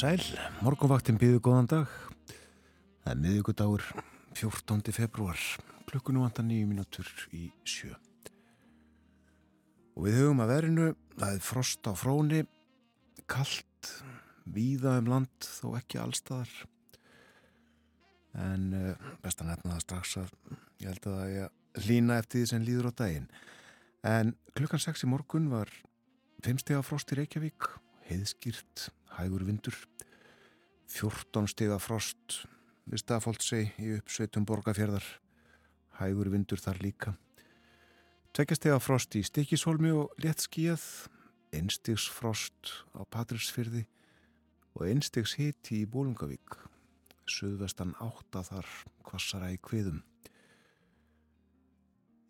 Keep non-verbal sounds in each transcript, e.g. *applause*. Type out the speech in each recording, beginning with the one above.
Sæl, morgunvaktin býðu góðan dag. Það er miðugudagur 14. februar, klukkunum vantar nýju mínútur í sjö. Og við hugum að verinu, það er frost á fróni, kallt, víða um land, þó ekki allstaðar. En uh, best að nefna það strax að ég held að að lína eftir því sem líður á daginn. En klukkan 6 í morgun var 5 steg af frost í Reykjavík, heiðskýrt, hægur vindur, 14 steg af frost við Stafóldsei í uppsveitum borgarfjörðar, hægur vindur þar líka. Tvekja steg af frost í Stikisholmi og léttskíjað, einstegs frost á Patrísfyrði og einstegs hiti í Bólungavík, söðvestan átta þar kvassara í kviðum.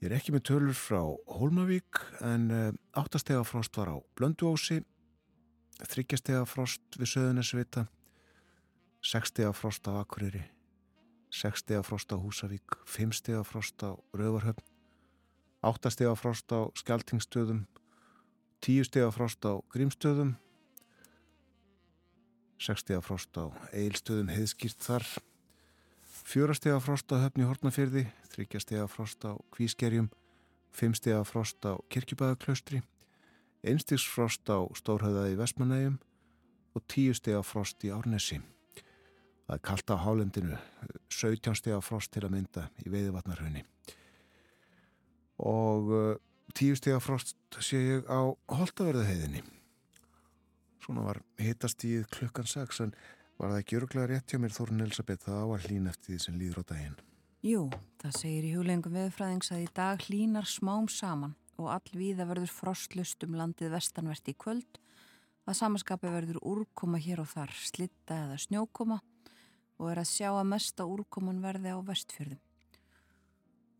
Ég er ekki með tölur frá Hólmavík en áttastega frost var á Blönduósi, þryggjastega frost við Söðunesvita, sextega frost á Akureyri, sextega frost á Húsavík, fimmstega frost á Rauvarhöfn, áttastega frost á Skeltingstöðum, tíustega frost á Grímstöðum, sextega frost á Eilstöðum heiðskýrt þar, fjórastega frost á höfni Hortnafyrði, þryggjastega frost á Kvískerjum, fimmstega frost á Kirkjubæðaklaustri, einstigsfrost á Stórhauðaði Vestmanægjum og tíustega frost í Árnesi. Það er kallt á hálendinu, 17 stega frost til að mynda í veiðvatnarhraunni. Og 10 stega frost sé ég á Holtaverðaheiðinni. Svona var hittast í klukkan 6 en var það ekki öruglega rétt hjá mér Þórun Elisabeth það á að hlýna eftir því sem líður á daginn. Jú, það segir í huglegum veðfræðings að í dag hlýnar smám saman og all viða verður frostlust um landið vestanvert í kvöld að samaskapi verður úrkoma hér og þar, slitta eða snjókoma og er að sjá að mesta úrkoman verði á vestfjörðum.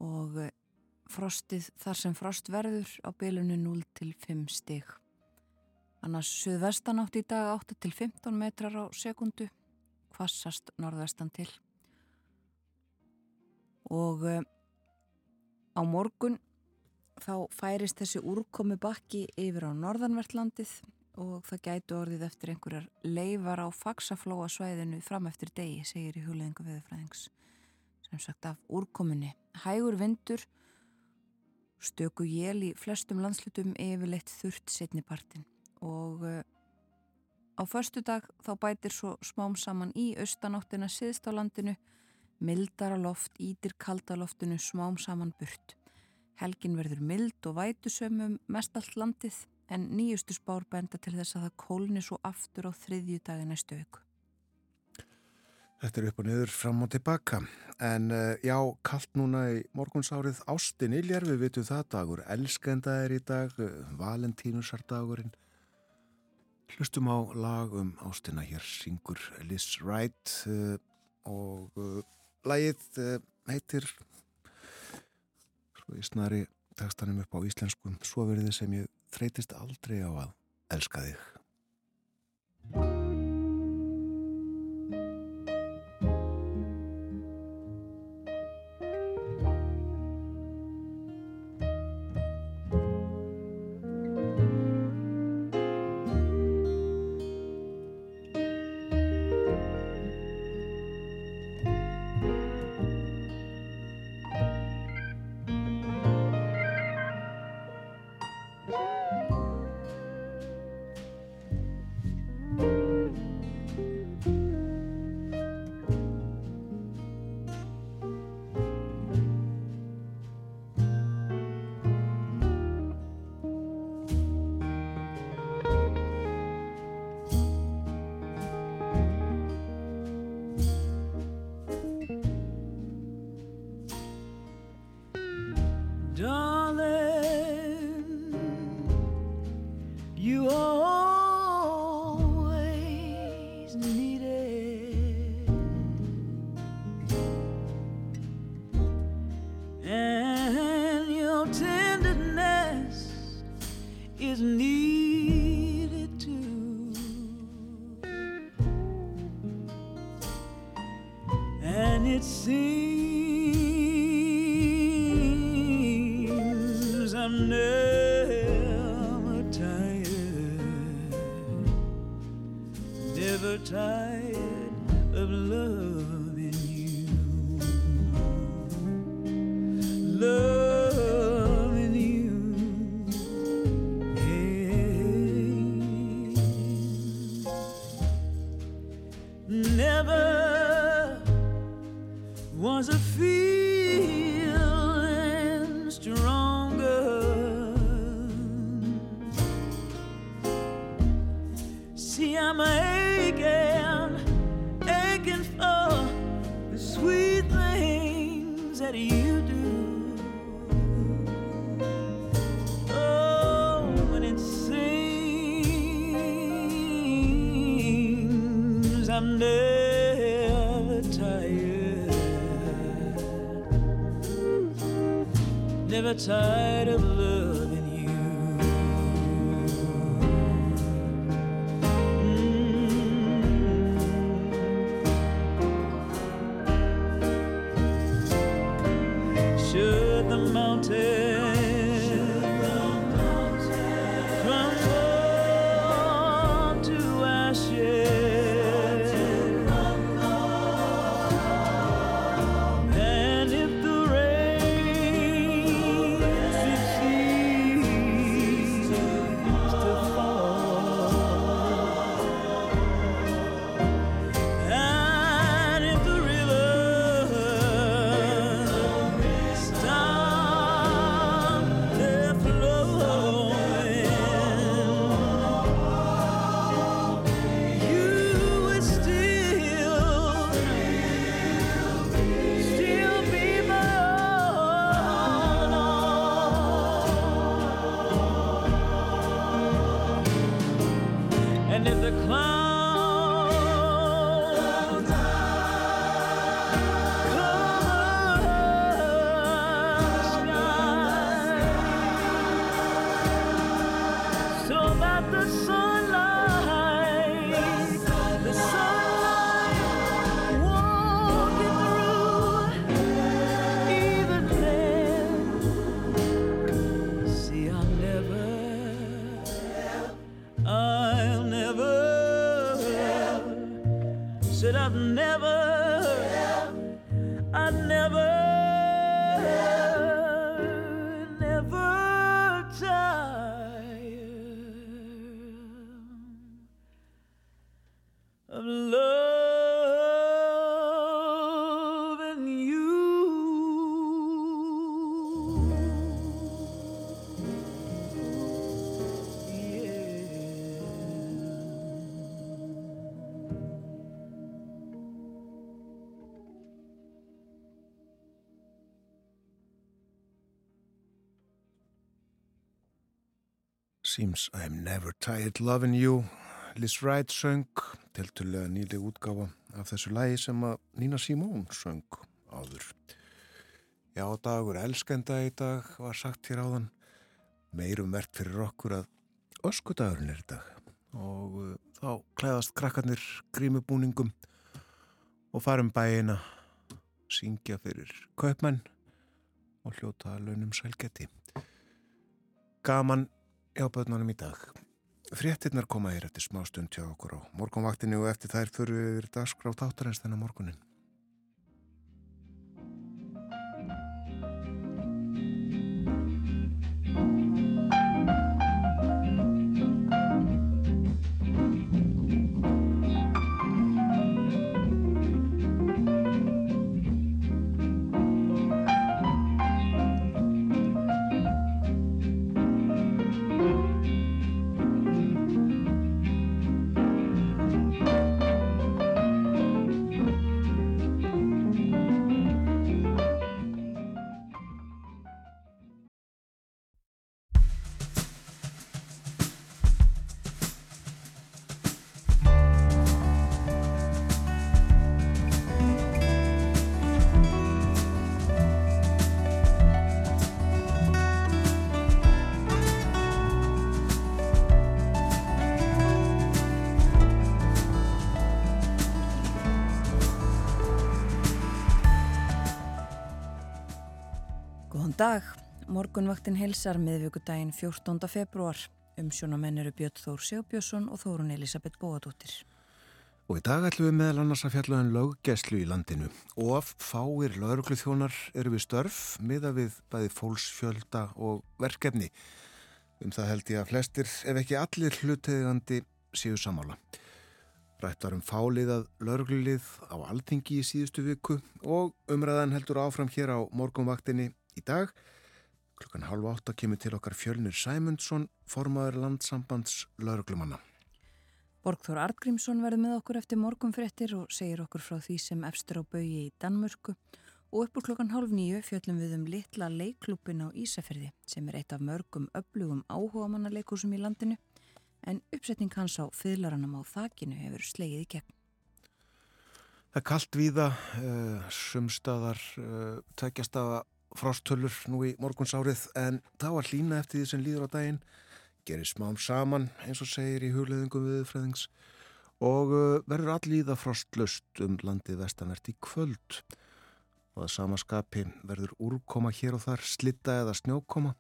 Og eh, frostið þar sem frost verður á bylunu 0 til 5 stig. Annars suðvestan átt í dag 8 til 15 metrar á sekundu, kvassast norðvestan til. Og uh, á morgun þá færist þessi úrkomi bakki yfir á norðanvertlandið og það gætu orðið eftir einhverjar leifar á faksaflóa svæðinu fram eftir degi, segir í hugleðingu viðfræðings. Sem sagt af úrkomunni. Hægur vindur, stöku jél í flestum landslutum yfirleitt þurft setnipartin og uh, á förstu dag þá bætir svo smám saman í austanáttina siðst á landinu, mildara loft, ítir kaldaloftinu smám saman burt. Helgin verður mild og vætusömmum mest allt landið en nýjustu spár benda til þess að það kólni svo aftur á þriðju dagi næstu auku. Þetta er upp og niður fram og tilbaka en uh, já, kallt núna í morgunsárið Ástin Iljar, við vitum það dagur elskenda er í dag, uh, Valentínusardagurinn hlustum á lag um Ástina hér syngur Liz Wright uh, og lagið heitir svo í snari tekstanum upp á íslensku svo verið þið sem ég þreytist aldrei á að elska þig mountain Seems I'm never tired loving you Liz Wright söng tiltulega nýlega útgáfa af þessu lægi sem að Nina Simone söng áður. Já, dagur elskenda í dag var sagt hér áðan. Meirum verðt fyrir okkur að öskudagurinn er í dag. Og uh, þá klæðast krakkarnir grímubúningum og farum bæina syngja fyrir kaupmenn og hljóta launum sælgeti Gaman hjá börnunum í dag. Fréttinnar koma hér eftir smá stund hjá okkur á morgunvaktinu og eftir þær fyrir við yfir dagskrá tátarins þennan morgunin. Dag, morgunvaktin helsar miðvíkudaginn 14. februar. Umsjónamenn eru Björn Þór Sjóbjörnsson og Þórun Elisabeth Bóadóttir. Og í dag ætlum við meðal annars að fjalla um löggeslu í landinu. Of fáir lauruglu þjónar eru við störf, miða við bæði fólksfjölda og verkefni. Um það held ég að flestir, ef ekki allir hlutegandi, séu samála. Rættar um fáliðað lauruglulið á alþingi í síðustu viku og umræðan heldur áfram hér á morgunvaktinni í dag. Klukkan halv átta kemur til okkar Fjölnir Sæmundsson, formaður landsambands lauruglumanna. Borgþór Artgrímsson verður með okkur eftir morgunfrettir og segir okkur frá því sem efstur á baui í Danmörku og uppur klokkan hálf nýju fjöllum við um litla leikklúpin á Ísafjörði sem er eitt af mörgum öflugum áhugamannaleikusum í landinu en uppsetning hans á fyrlaranum á þakinu hefur slegið í gegn. Það er kallt víða, uh, sumstaðar, uh, tækjastafa frostöllur nú í morgunsárið en það var hlýna eftir því sem líður á daginn gerir smám saman eins og segir í hugleðingum viðfræðings og uh, verður allíða frostlust um landið vestanvert í kvöld. Og að samaskapi verður úrkoma hér og þar slitta eða snjókoma.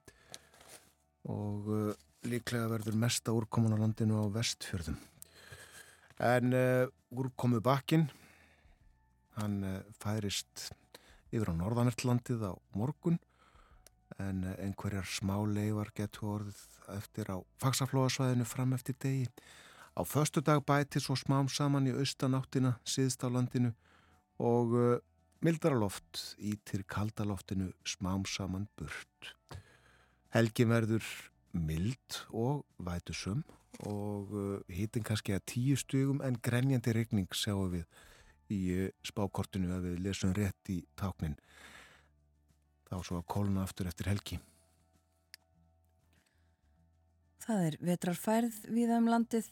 Og uh, líklega verður mesta úrkoman á landinu á vestfjörðum. En uh, úrkomu bakinn hann færist yfir á norðanertlandið á morgun en einhverjar smá leifar getur orðið eftir á fagsaflóasvæðinu fram eftir degi. Á förstu dag bæti svo smám saman í austanáttina síðst á landinu og uh, mildaraloft ítir kaldaloftinu smám saman burt. Helgi verður mild og vætusum og uh, hýtin kannski að tíu stugum en grenjandi regning sjáum við í spákortinu að við lesum rétt í táknin. Þá svo að kóluna aftur eftir helgi. Það er vetrarfærð viða um landið,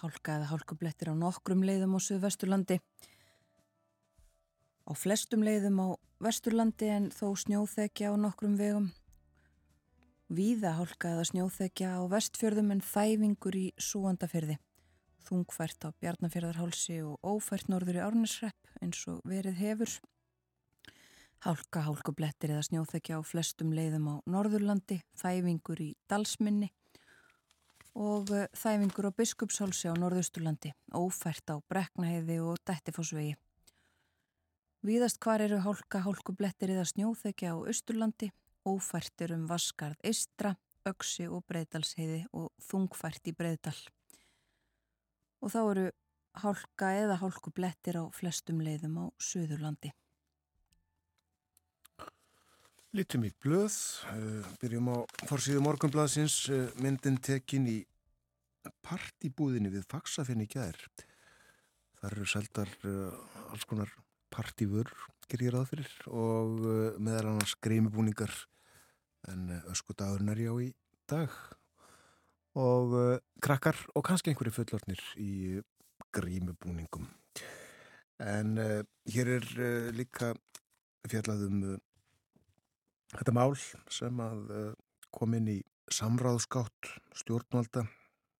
hálka eða hálkublettir á nokkrum leiðum á Suðvesturlandi, á flestum leiðum á Vesturlandi en þó snjóþekja á nokkrum vegum, viða hálka eða snjóþekja á vestfjörðum en þæfingur í súandafyrði, þungfært á Bjarnafjörðarhálsi og ófært norður í Árnesrepp eins og verið hefur. Hálka, hálkublettir eða snjóþekja á flestum leiðum á Norðurlandi, þæfingur í Dalsminni og eh, þæfingur á Biskupshálsi á Norðusturlandi, ófært á Breknaheiði og Dettifossvegi. Víðast hvar eru hálka, hálkublettir eða snjóþekja á Östurlandi, ófært er um Vaskarð Istra, Öksi og Breidalsheiði og þungfært í Breidal. Og þá eru hálka eða hálkublettir á flestum leiðum á Suðurlandi. Lítum í blöð, uh, byrjum á fórsíðu morgunblaðsins, uh, myndin tekin í partibúðinni við Faxafinn í gæðir. Það eru seldar uh, alls konar partífur, ger ég ráð fyrir, og meðal annars greimibúningar, en öskudagurinn er já í dag. Og krakkar og kannski einhverju fullortnir í greimibúningum. En hér er líka fjallaðum Þetta mál sem að eh, kom inn í samráðskátt stjórnvalda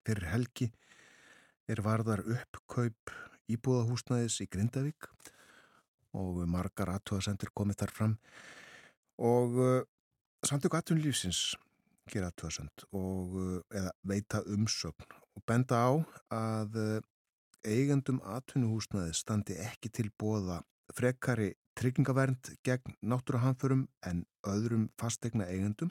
fyrir helgi er varðar uppkaup íbúðahúsnæðis í Grindavík og margar aðtöðasendur komið þar fram og uh, samtöku aðtunlífsins gera aðtöðasend og uh, eða veita umsögn og benda á að uh, eigendum aðtunuhúsnæði standi ekki til bóða frekari tryggingavernd gegn náttúruhanförum en öðrum fastegna eigendum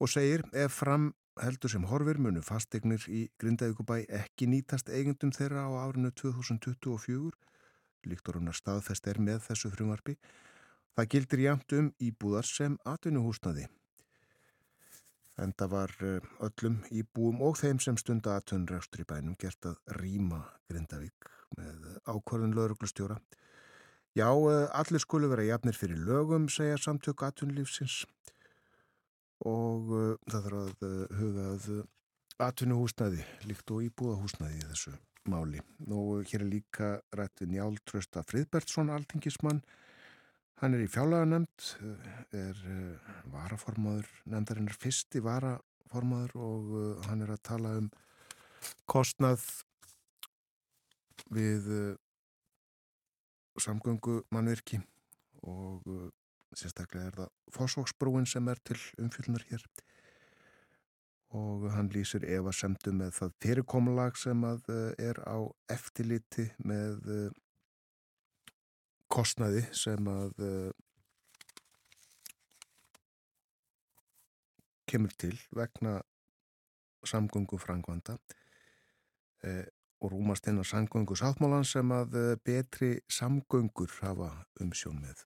og segir ef fram heldur sem horfir munu fastegnir í Grindavíkubæ ekki nýtast eigendum þeirra á árinu 2024 líktur hún að staðfest er með þessu frumvarfi það gildir jæmt um íbúðar sem atvinnuhúsnaði en það var eh, öllum íbúum og þeim sem stunda atvinnurregstur í bænum gert að rýma Grindavík með ákvarðun lauruglustjóra Já, eh, allir skulu vera jafnir fyrir lögum, segja samtök atvinnulífsins og uh, það þarf að hugað atvinnuhúsnaði líkt og íbúðahúsnaði í þessu máli. Nú hér er líka rættið Njál Trösta Friðbertsson, altingismann. Hann er í fjálaga nefnd, er uh, varaformaður, nefndarinn er fyrsti varaformaður og hann er að tala um kostnað við samgöngu mannverki og sérstaklega er það fósóksbrúin sem er til umfylgnar hér. Og hann lýsir Eva semdu með það fyrirkomulag sem að eh, er á eftirliti með eh, kostnaði sem að eh, kemur til vegna samgöngu frangvanda eh, og rúmast á samgöngu sáttmálan sem að eh, betri samgöngur hafa umsjón með.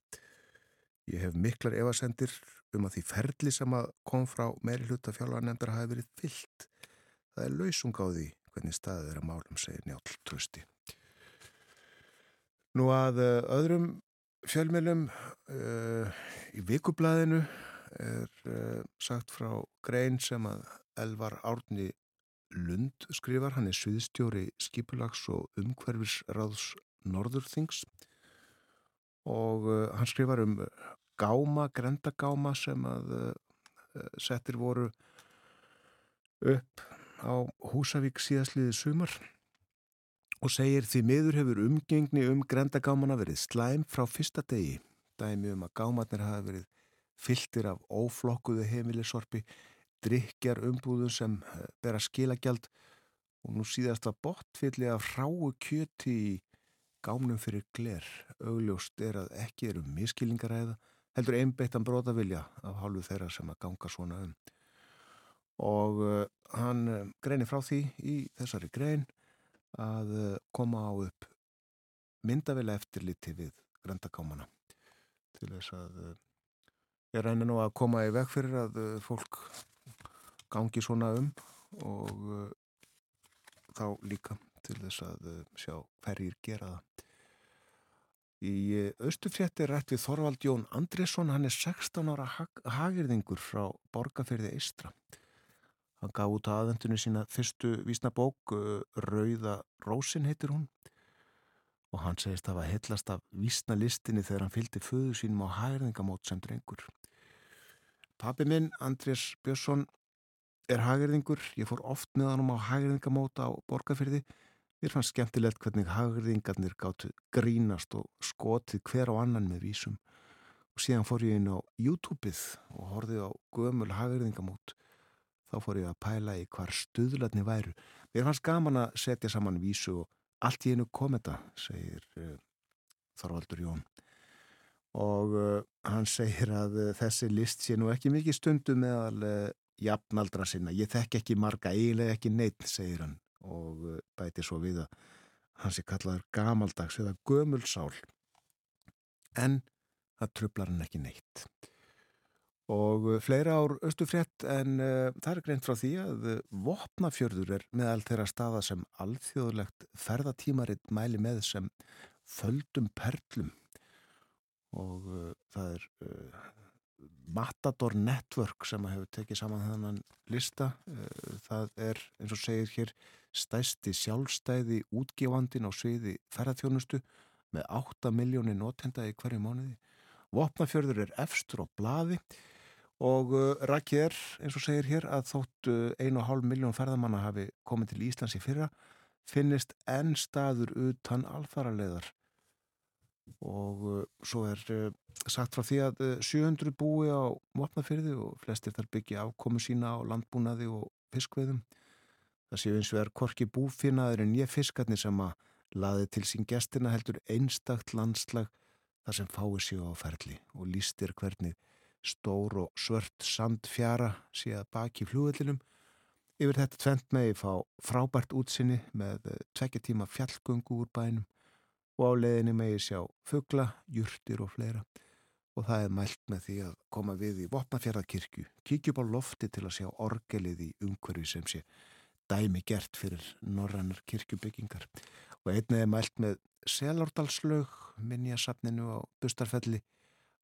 Ég hef miklar evasendir um að því ferli sem að kom frá meiri hluta fjárlagarnefndar hafi verið fyllt. Það er lausung á því hvernig staðið er að málum segir njálf trösti. Nú að uh, öðrum fjölmjölum uh, í vikublaðinu er uh, sagt frá grein sem að Elvar Árni Lund skrifar, hann er sviðstjóri skipulags og umhverfisráðs Norðurþings og uh, hann skrifar um gáma, grendagáma sem að settir voru upp á Húsavík síðastliði sumar og segir því miður hefur umgengni um grendagámana verið slæm frá fyrsta degi. Dæmi um að gámatnir hafa verið fylltir af óflokkuðu heimilisorpi, drikjar umbúðum sem eh, bera skilagjald og nú síðast að botfylli af hráu kjöti í gámnum fyrir gler. Augljóst er að ekki eru miskilingaræða, heldur einbeittan brotavilja af hálfu þeirra sem að ganga svona um. Og uh, hann uh, greinir frá því í þessari grein að uh, koma á upp myndavila eftirliti við grendagámana til þess að uh, ég reynir nú að koma í veg fyrir að uh, fólk gangi svona um og þá líka til þess að sjá hverjir gera það. Í Östufrétti er rætt við Þorvald Jón Andresson, hann er 16 ára hag hagirðingur frá Borgafyrði Eistra. Hann gaf út að aðvendunni sína fyrstu vísna bók, uh, Rauða Rósin heitir hún og hann segist að hafa hellast af vísna listinni þegar hann fylgdi föðu sínum á hagirðingamót sem drengur. Pappi minn, Andrés Björnsson, er hagirðingur. Ég fór oft með hann á hagirðingamót á Borgafyrði. Mér fannst skemmtilegt hvernig hagirðingarnir gáttu grínast og skotið hver á annan með vísum. Og síðan fór ég inn á YouTube-ið og horfið á gömul hagirðingamót. Þá fór ég að pæla í hvar stuðlarni væru. Mér fannst gaman að setja saman vísu og allt í einu kom þetta, segir uh, Þorvaldur Jón. Og uh, hann segir að uh, þessi list sé nú ekki mikið stundu meðal jafnaldra sinna. Ég þekk ekki marga, eiginlega ekki neitt, segir hann og bæti svo við að hann sé kallaður gamaldags eða gömulsál. En það trublar hann ekki neitt og fleira ár östufrétt en uh, það er greint frá því að uh, Vopnafjörður er meðal þeirra staða sem alþjóðlegt ferðatímaritt mæli með sem földum perlum. Og uh, það er Matador Network sem hefur tekið saman þannan lista. Það er eins og segir hér stæsti sjálfstæði útgefandin á sviði ferðarþjónustu með 8 miljónir notenda í hverju mánuði. Vopnafjörður er efstur á blaði. og uh, rækið er, eins og segir hér, að þótt uh, 1,5 miljón ferðamanna hafi komið til Íslands í fyrra finnist enn staður utan alfaraleðar og uh, svo er uh, sagt frá því að uh, 700 búi á Vopnafjörði og flestir þar byggja afkomu sína á landbúnaði og fiskveðum það séu eins og er korki búfinnaður en ég fiskarnir sem að laði til sín gestina heldur einstakt landslag þar sem fái sig á ferli og lístir hvernig stór og svört sandfjara síðan baki flúðillinum. Yfir þetta tvent megi fá frábært útsinni með tvekjartíma fjallgöngu úr bænum og á leðinni megi sjá fuggla, júrtir og fleira. Og það er mælt með því að koma við í Vopnafjörðarkirkju, kíkjum á lofti til að sjá orgelið í umhverfi sem sé dæmi gert fyrir norrannar kirkjubyggingar. Og einnið er mælt með Selordalslaug, minnjasafninu á Bustarfelli,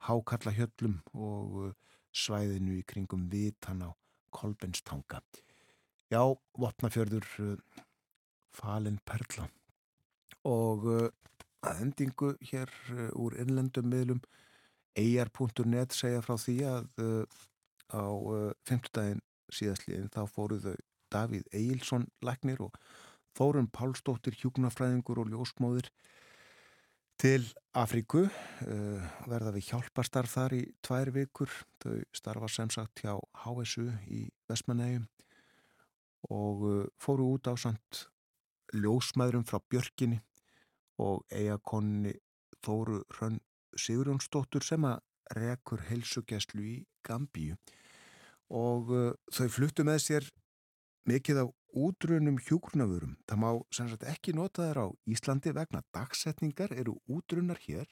Hákarlahjöllum og uh, svæðinu í kringum Vitan á Kolbenstanga. Já, Vopnafjörður uh, falin perla og uh, að endingu hér úr innlendum miðlum eigar.net segja frá því að á femtudaginn síðastliðin þá fóruðu Davíð Eilsson læknir og Þórun Pálsdóttir hjúknafræðingur og ljósmóðir til Afríku uh, verða við hjálparstarf þar í tvær vikur. Þau starfa sem sagt hjá HSU í Vestmanægum og uh, fóru út á samt ljósmaðurum frá Björkinni og eigakonni Þóru Hrönn Sigurjónsdóttur sem að rekur helsugjæslu í Gambíu. Og uh, þau fluttu með sér mikið af útrunum hjúgrunavörum. Það má sagt, ekki nota þær á Íslandi vegna dagsetningar eru útrunnar hér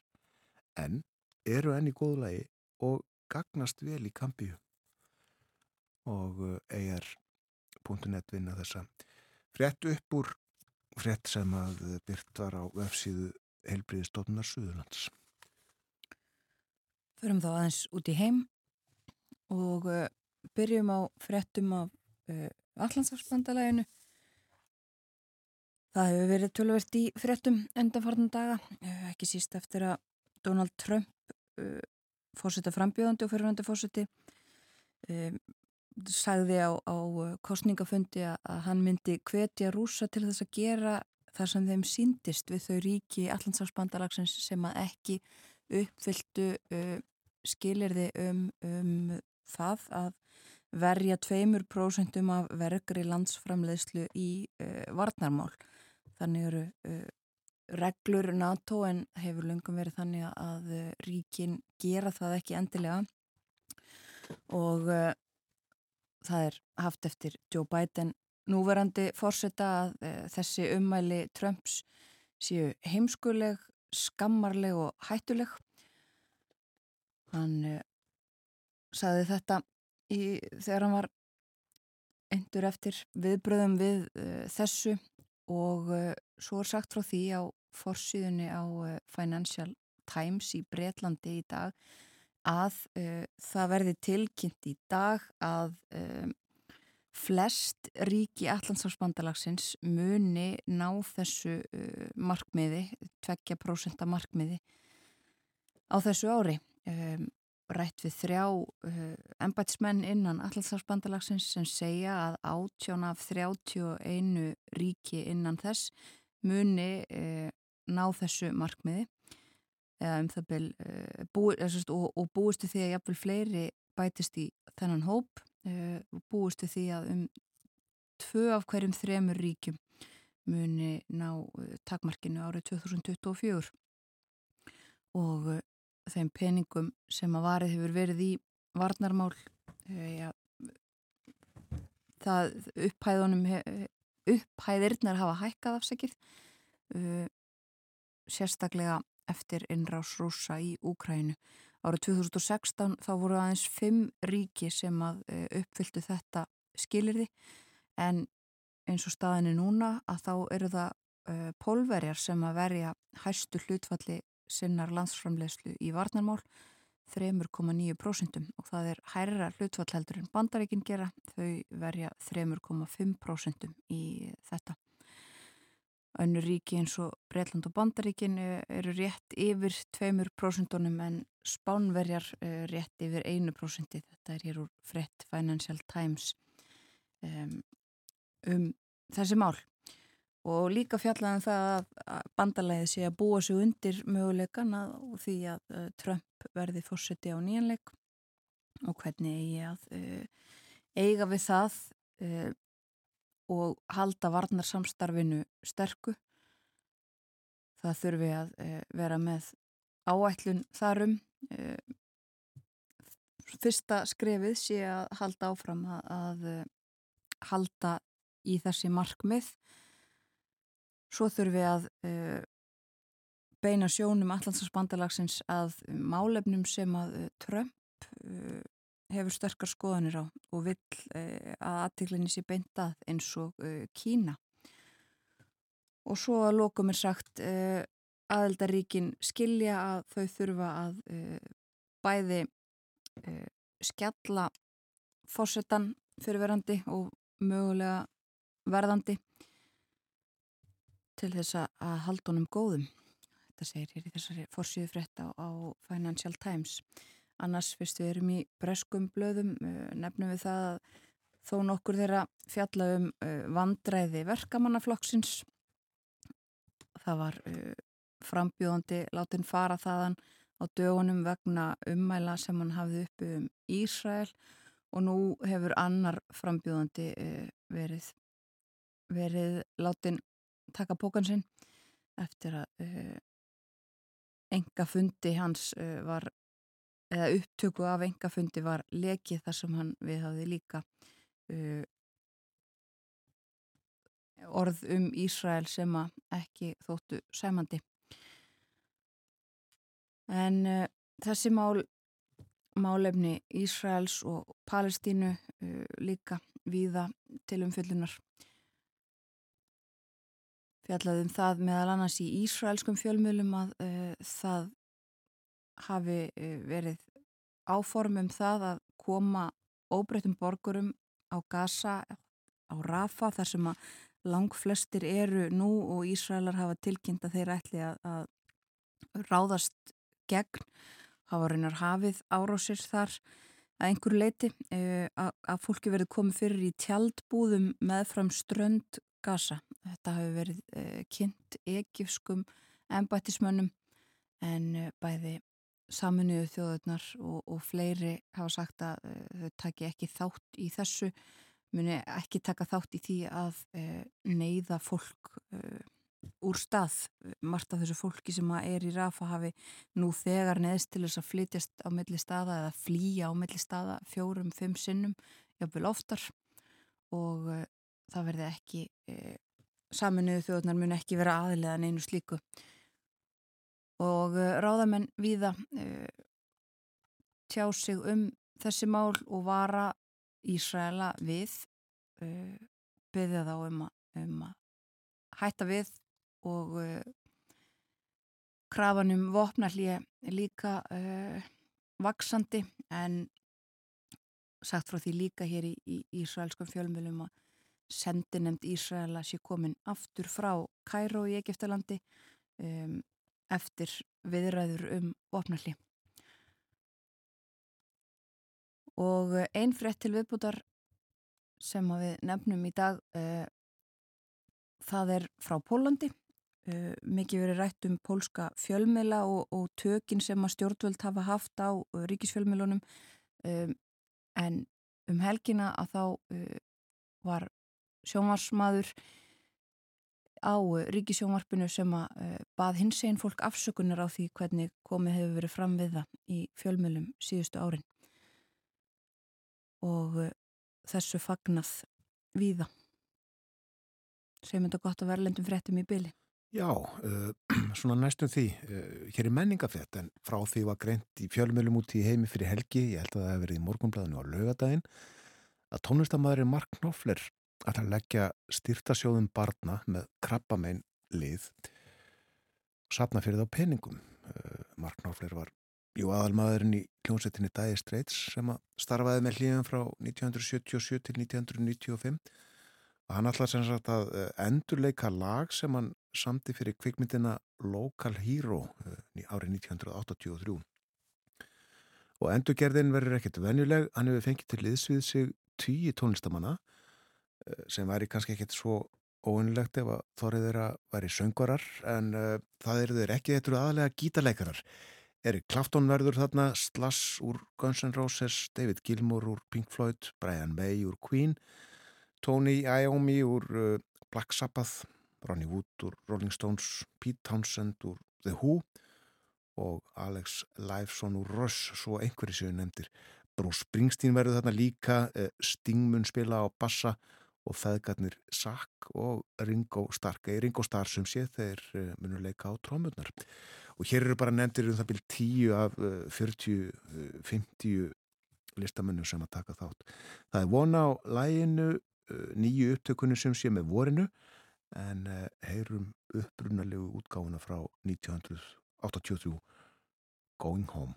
en eru enn í góðlagi og gagnast vel í Gambíu og uh, eigar.net vinna þessa frétt upp úr frétt sem að byrt var á vefsíðu Helbriðistofnar Suðurlands. Förum þá aðeins út í heim og uh, byrjum á fréttum af uh, Allandsafsbandalæginu. Það hefur verið tölvert í fréttum endafarnan daga, uh, ekki síst eftir að Donald Trump, uh, fórsetta frambjóðandi og fyrirvændi fórseti, um, sagði á, á kostningafundi að hann myndi hvetja rúsa til þess að gera þar sem þeim síndist við þau ríki Allandsafsbandalagsins sem að ekki uppfylltu skilirði um, um það að verja 2% af verkri landsframleiðslu í uh, varnarmál. Þannig eru uh, reglur NATO en hefur lungum verið þannig að uh, ríkin gera það ekki endilega og það er haft eftir Joe Biden núverandi fórseta að þessi ummæli Trumps séu heimskuleg, skammarleg og hættuleg. Hann saði þetta í, þegar hann var endur eftir viðbröðum við uh, þessu og svo er sagt frá því á forsýðunni á Financial Times í Breitlandi í dag að uh, það verði tilkynnt í dag að um, flest ríki Allandsafsbandalagsins muni ná þessu uh, markmiði, 2% markmiði á þessu ári. Um, rætt við þrjá uh, embætismenn innan Allandsafsbandalagsins sem segja að átjón af 31 ríki innan þess muni ná þessu markmiði. Eða um það byl uh, búi, og, og búistu því að jafnvel fleiri bætist í þennan hóp og búistu því að um tvö af hverjum þremur ríkjum muni ná takmarkinu árið 2024 og þeim peningum sem að varið hefur verið í varnarmál ja, það upphæðunum upphæðirnar hafa hækkað afsækið sérstaklega eftir innrás rúsa í Úkrænu. Árið 2016 þá voru aðeins fimm ríki sem að e, uppfylltu þetta skilirði en eins og staðinni núna að þá eru það uh, pólverjar sem að verja hæstu hlutfalli sinnar landsframlegslu í varnarmál 3,9% og það er hærra hlutfall heldur en bandaríkinn gera þau verja 3,5% í þetta. Önnur ríki eins og Breitland og Bandaríkin eru rétt yfir 2% en Spánverjar eh, rétt yfir 1%. Þetta er hér úr frett Financial Times um þessi mál. Og líka fjallaðan um það að bandalæðið sé að búa sig undir möguleikan og því að uh, Trump verði fórseti á nýjanleik og hvernig eigi að uh, eiga við það uh, og halda varnarsamstarfinu sterku. Það þurfi að e, vera með áætlun þarum. E, fyrsta skrefið sé að halda áfram að, að e, halda í þessi markmið. Svo þurfi að e, beina sjónum Allandsbandarlagsins að málefnum sem að e, Trump e, hefur sterkar skoðanir á og vill eh, að aðtiklinni sé beintað eins og eh, Kína. Og svo að lokum er sagt eh, aðeldaríkin skilja að þau þurfa að bæði skjalla fósettan fyrirverandi og mögulega verðandi til þess að halda honum góðum. Þetta segir hér í þessari fórsíðu frétt á, Financial Times. Annars fyrst við erum í breskum blöðum nefnum við það að þó nokkur þeirra fjalla um vandræði verkamannaflokksins. Það var frambjóðandi látin fara þaðan á dögunum vegna ummæla sem hann hafði uppi um Ísrael og nú hefur annar frambjóðandi verið verið látin taka pókan sinn eftir að uh, enga fundi hans uh, var eða upptöku af enga fundi var lekið þar sem hann við hafði líka uh, orð um Ísrael sem að ekki þóttu sæmandi. En þessi mál málefni Ísraels og Palestínu líka víða til umfyllunar fjallaðum það meðal annars í Ísraelskum fjölmjölum að uh, það hafi uh, verið áformum það að koma óbreytum borgurum á Gaza, á Rafa þar sem að lang flestir eru nú og Ísraelar hafa tilkynnt að þeir ætli að, að ráðast gegn, hafa reynar hafið árásir þar að einhverju leiti uh, að, að fólki verið komið fyrir í tjaldbúðum meðfram strönd Gaza. Þetta hafi verið uh, kynnt ekifskum ennbættismönnum en uh, bæði saminuðu þjóðurnar og, og fleiri hafa sagt að uh, þau taki ekki þátt í þessu, muni ekki taka þátt í því að neyða fólk úr stað. Marta þessu fólki sem er í Rafa hafi nú þegar neðst til þess að flytjast á milli staða eða flýja á milli staða fjórum, fimm sinnum, jáfnvel oftar og það verði ekki e, saminuðu þjóðnar mun ekki vera aðlega en einu slíku. Og e, ráðamenn viða e, tjá sig um þessi mál og vara Ísraela við e, byggja þá um að, um að hætta við og e, krafanum vopnallíi líka e, vaksandi en sagt frá því líka hér í, í Ísraelskum fjölmjölum að sendinemd Ísraela sé komin aftur frá Kæró í Egiptalandi um, eftir viðræður um opnalli. Og einn frétt til viðbútar sem við nefnum í dag, uh, það er frá Pólandi. Uh, mikið verið rætt um pólska fjölmila og, og tökin sem að stjórnvöld hafa haft á uh, ríkisfjölmilunum um, en um helgina að þá var sjónvarsmaður á ríkisjónvarpinu sem að uh, bað hins einn fólk afsökunar á því hvernig komið hefur verið fram við það í fjölmjölum síðustu árin. Og uh, þessu fagnað víða. Sem þetta gott að vera lendum fréttum í byli Já, uh, *clears throat* svona næstum því hér er menningafett en frá því var greint í fjölmjölum út í heimi fyrir helgi, ég held að það hefur verið í morgunblæðinu á lögadaginn að tónlistamæðurinn Mark Knopfler að það leggja styrtasjóðum barna með krabbamein lið og sapna fyrir þá peningum. Uh, Mark Náfler var jú aðalmaðurinn í kljónsettinni Dire Straits sem að starfaði með hlýðum frá 1977 til 1995 og hann allar sem sagt að uh, endurleika lag sem hann samti fyrir kvikmyndina Local Hero uh, árið 1983 og endurgerðin verður ekkert venjuleg, hann hefur fengið til liðsvið sig tíu tónlistamanna sem væri kannski ekkert svo óunilegt ef að þorrið þeirra væri söngorar en uh, það eru þeir ekki eitthvað aðlega gítarleikarar. Erik Clapton verður þarna, Slash úr Guns N' Roses, David Gilmour úr Pink Floyd, Brian May úr Queen, Tony Iommi úr uh, Black Sabbath, Ronnie Wood úr Rolling Stones, Pete Townsend úr The Who og Alex Lifeson úr Rush, svo einhverju séu nefndir. Bruce Springsteen verður þarna líka, uh, Stingmun spila á bassa og feðgarnir Sack og Ringo Stark eða Ringo Starr sem sé þeir uh, munur leika á trómurnar. Og hér eru bara nefndir um það byrj 10 af uh, 40-50 uh, listamennum sem að taka þátt. Það er vona á læginu nýju upptökunni sem sé með vorinu en heyrum upprunalegu útgáfuna frá 1983 Going Home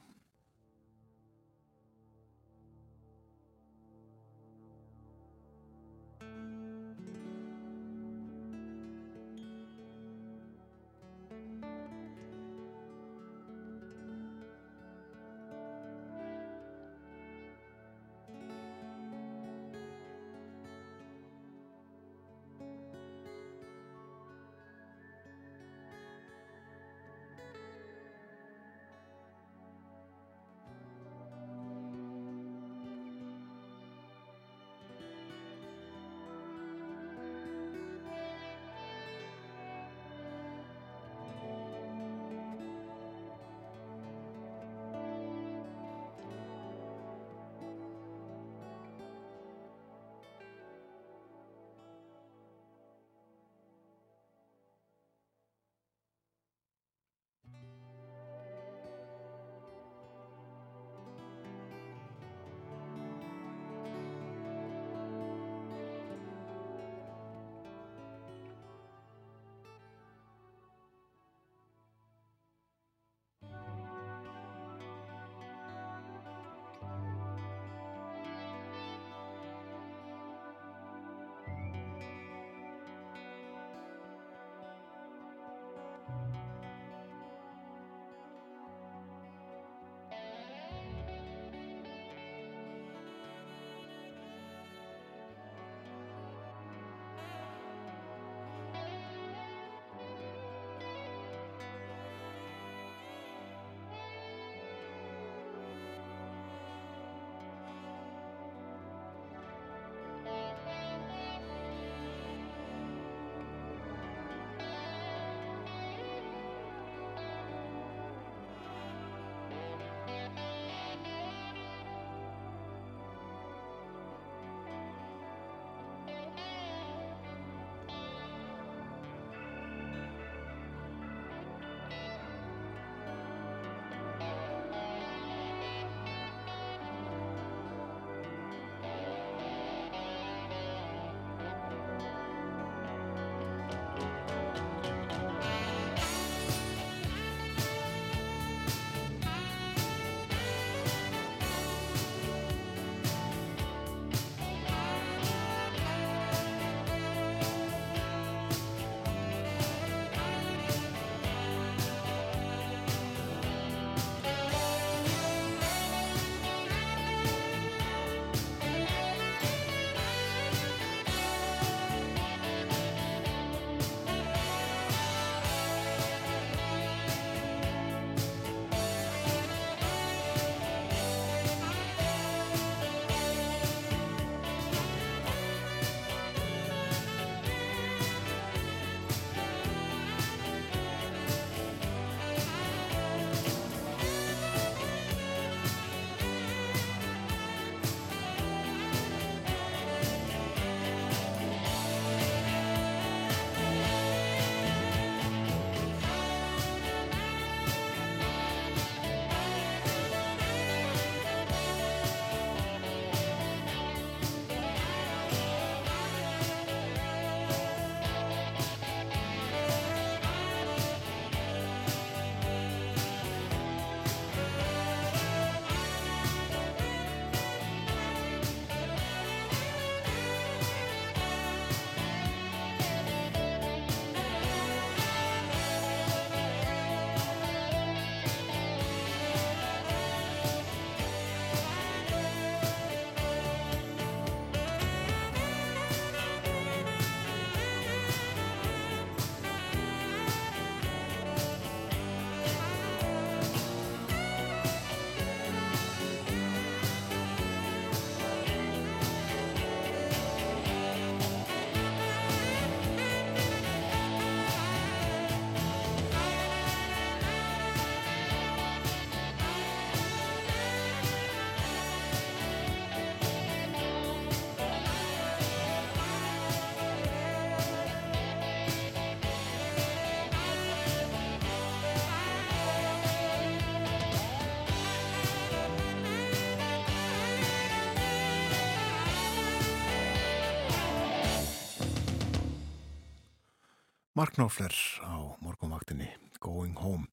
Mark Knopfler á morgunvaktinni Going Home.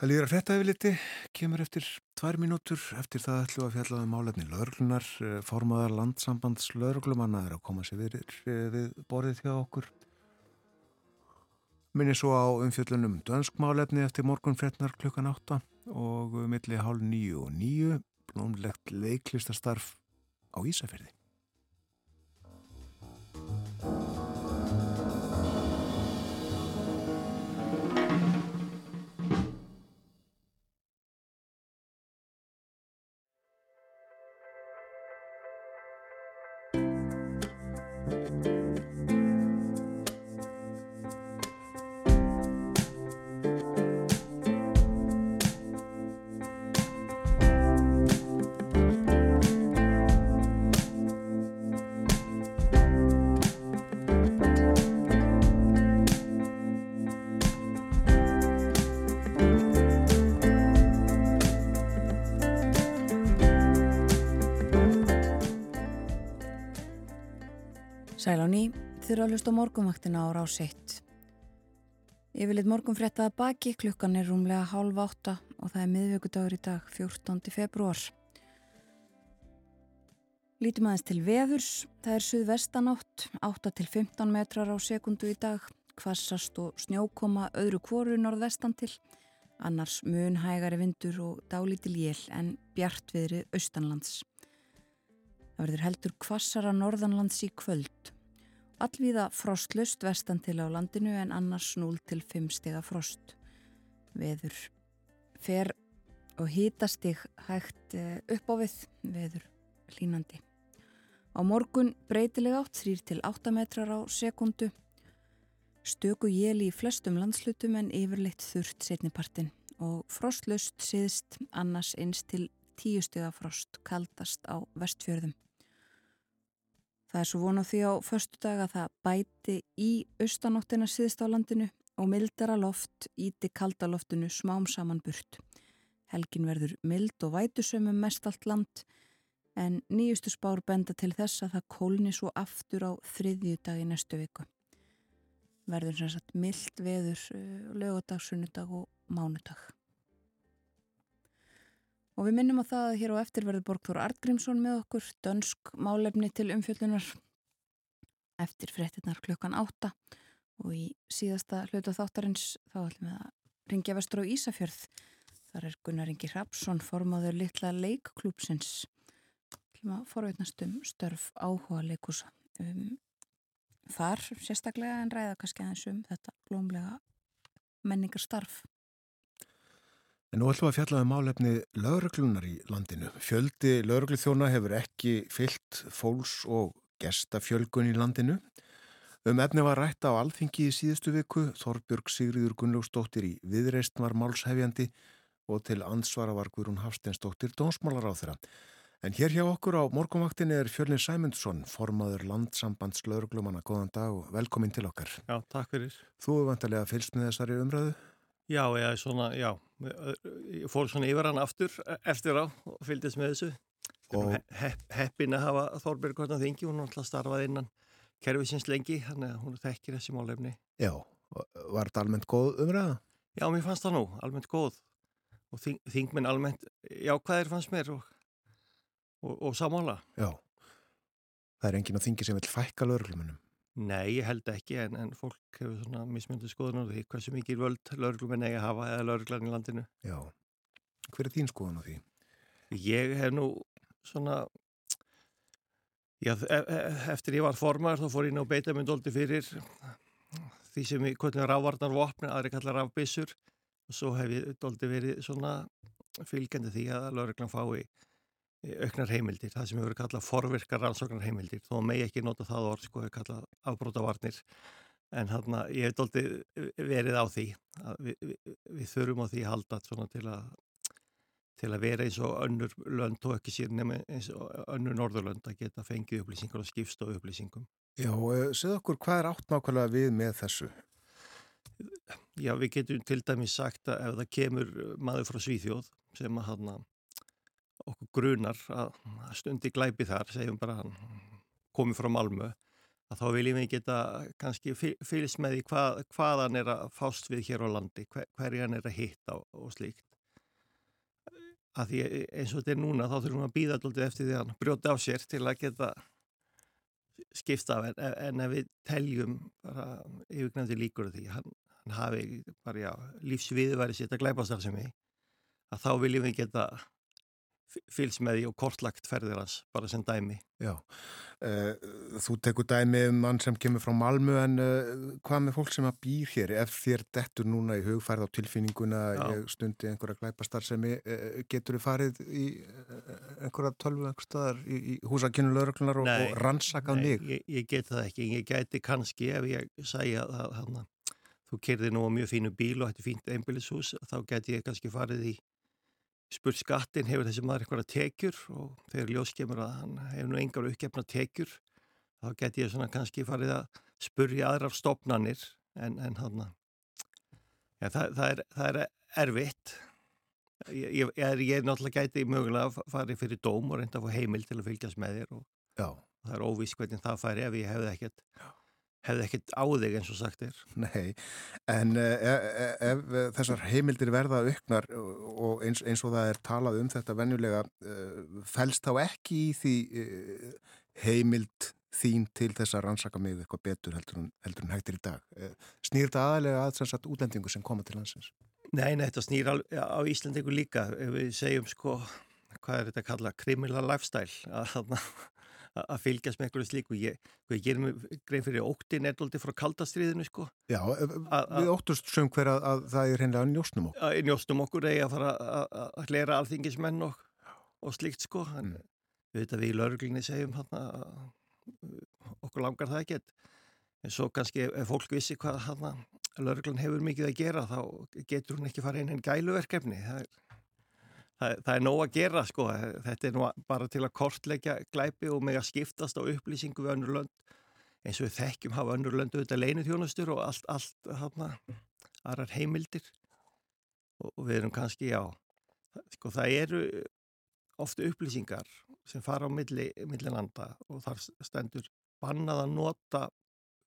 Það líður að frétta yfir liti, kemur eftir tvær mínútur, eftir það ætlum að fjalla um málefni laurglunar, eh, formaðar landsambands laurglumanna er að koma sér við, eh, við borðið hjá okkur. Minni svo á umfjöllunum dönsk málefni eftir morgun fréttnar klukkan átta og milli hálf nýju og nýju, blómlegt leiklistastarf á Ísafjörði. Þið eru að hlusta á morgunvaktina á rás 1. Yfirleitt morgun fréttaða baki, klukkan er rúmlega hálf átta og það er miðvöggudagur í dag, 14. februar. Lítum aðeins til veðurs, það er suðvestanátt, 8 til 15 metrar á sekundu í dag, kvassast og snjókoma öðru kvoru norðvestan til, annars mun hægari vindur og dálítil jél en bjartviðrið austanlands. Það verður heldur kvassara norðanlands í kvöld. Allvíða frostlust vestan til á landinu en annars 0 til 5 stiga frost. Veður fer og hýtastig hægt eh, upp á við, veður línandi. Á morgun breytileg átt 3 til 8 metrar á sekundu. Stöku jéli í flestum landslutum en yfirleitt þurft setnipartin og frostlust siðst annars eins til 10 stiga frost kaldast á vestfjörðum. Það er svo von á því á förstu dag að það bæti í austanóttina síðst á landinu og mildara loft íti kaldaloftinu smám saman burt. Helgin verður mild og vætusömmum mest allt land en nýjustu spár benda til þess að það kólni svo aftur á þriðju dag í næstu viku. Verður sem sagt mild veður lögadag, sunnudag og mánudag. Og við minnum á það að hér á eftir verður Borgþór Artgrímsson með okkur, dönsk málefni til umfjöldunar eftir fréttinnar klukkan átta og í síðasta hlutu þáttarins þá ætlum við að ringja vestur á Ísafjörð. Þar er Gunnar Ingi Rapsson, formáður litla leikklúpsins. ætlum að forveitnast um störf áhuga leikusa. Um, þar sérstaklega en ræða kannski aðeins um þetta blómlega menningarstarf. En nú ætlum við að fjalla um málefni lauruglunar í landinu. Fjöldi laurugluþjóna hefur ekki fyllt fólks og gestafjölgun í landinu. Um efni var rætt á alþingi í síðustu viku. Þorbjörg Sigriður Gunnlaugsdóttir í viðreist var málshefjandi og til ansvara var Guðrún Hafsteinsdóttir dónsmálar á þeirra. En hér hjá okkur á morgunvaktinni er Fjörlin Sæmundsson, formaður landsambands lauruglumanna. Góðan dag og velkomin til okkar. Já, takk fyrir. Þú hefur vantarlega fylst með þessari umræðu? Já, ég, svona, já, ég fór svona yfir hann aftur eftir á og fylgdist með þessu. Og hepp, heppin að hafa Þorbjörg Kvartan Þingi, hún alltaf starfaði innan kervisins lengi, þannig að hún þekkir þessi málefni. Já, var þetta almennt góð umræða? Já, mér fannst það nú, almennt góð og þing, þingminn almennt, já, hvað er fannst mér og, og, og samála? Já, það er enginn á þingi sem vil fækka lauruglumunum. Nei, ég held ekki, en, en fólk hefur svona mismyndu skoðun á því hversu mikið völd lauruglumenn eiga að hafa eða lauruglan í landinu. Já, hver er þín skoðun á því? Ég hef nú svona, já, e e eftir ég var formar þá fór ég að beita mynd oldi fyrir því sem ég kvöldin rávarnar vopni, aðri kallar rafbissur og svo hef ég oldi verið svona fylgjandi því að lauruglan fái auknar heimildir, það sem hefur verið kallað forvirkar rannsóknar heimildir, þó megi ekki nota það orð sko, hefur kallað afbrótavarnir en hann að ég hef doldi verið á því við, við, við þurfum á því að halda til að, til að vera eins og önnur lönd og ekki sér nema eins og önnur norðurlönd að geta fengið upplýsingar og skipst og upplýsingum Já, segð okkur hvað er átt nákvæmlega við með þessu? Já, við getum til dæmis sagt að ef það kemur maður frá Svíþjóð sem að hann að okkur grunar að stundi glæpi þar, segjum bara hann komið frá Malmö, að þá viljum við geta kannski fy- fylgst með því hvað, hvað hann er að fást við hér á landi, hver, hverju hann er að hitta og, og slíkt. Að því eins og þetta er núna þá þurfum við að býða alltaf eftir því að hann brjóti á sér til að geta skipta af en, en ef við teljum bara yfirgnandi líkur því hann, hann hafi bara já, lífsviðværi sitt að glæpa starfsemi að þá viljum við geta fylgst með því og kortlagt ferðir hans bara sem dæmi. Já, uh, þú tekur dæmi um mann sem kemur frá Malmu en uh, hvað með fólk sem að býr hér? Ef þér dettur núna í hugfærð á tilfinninguna stundi einhverja glæpastar sem uh, getur farið í einhverja tölvu einhver staðar í, í húsakynnu lauruglunar og, Nei, og rannsakað Nei, mig? ég, ég get það ekki, ég gæti kannski ef ég sæja að hana, þú kerði nú á mjög fínu bíl og er fínt einbýlishús, þá gæti ég kannski farið í spurt skattin, hefur þessi maður einhverja tekjur? Og þegar ljós kemur að hann hefur nú engar uppgefna tekjur, þá gæti ég svona kannski farið að spurja aðrar stopnanir en, en hann ja, það, það, það er erfitt. Ég, ég, er, ég er náttúrulega gæti mögulega að farið fyrir dóm og reynda að fá heimil til að fylgjast með þér og Já, það er óvís hvernig það færi ef ég hefði ekkert hefði ekkert á þig eins og sagt er nei, en ef, ef uh, þessar heimildir verða auknar og eins, eins og það er talað um þetta venjulega fælst þá ekki í því heimild þín til þess að rannsaka mig eitthvað betur heldur en, heldur en hægtir í dag. Snýr þetta aðalega að þess að útlendingu sem koma til landsins? Nei, nei, þetta snýr á Íslandingu líka ef við segjum sko hvað er þetta að kalla, criminal lifestyle að, þarna- að fylgjast með einhverju slíku ég, ég gerir mig grein fyrir óttin er dóldi frá kaldastriðinu sko Já, A- a- við óttust söm hver að, að það er hreinlega njósnum okkur. að njóstum okkur eigi að fara að- hlera alþingismenn og, og slíkt sko en Mm. við veit að við í lauruglinni segjum hann okkur langar það ekkert en svo kannski ef, fólk vissi hvað hann lauruglun hefur mikið að gera þá getur hún ekki fara inn einn gæluverkefni það er, það, það er nóg að gera sko. Þetta er nú bara til að kortleggja glæpi og með að skiptast á upplýsingu við önnur lönd. Eins og við þekkjum hafa önnur lönd auðvitað leinutjónustur og allt, allt hann aðrar heimildir. Og, og við erum kannski, já, sko það eru oft upplýsingar sem fara á milli, milli landa og þar stendur bannað að nota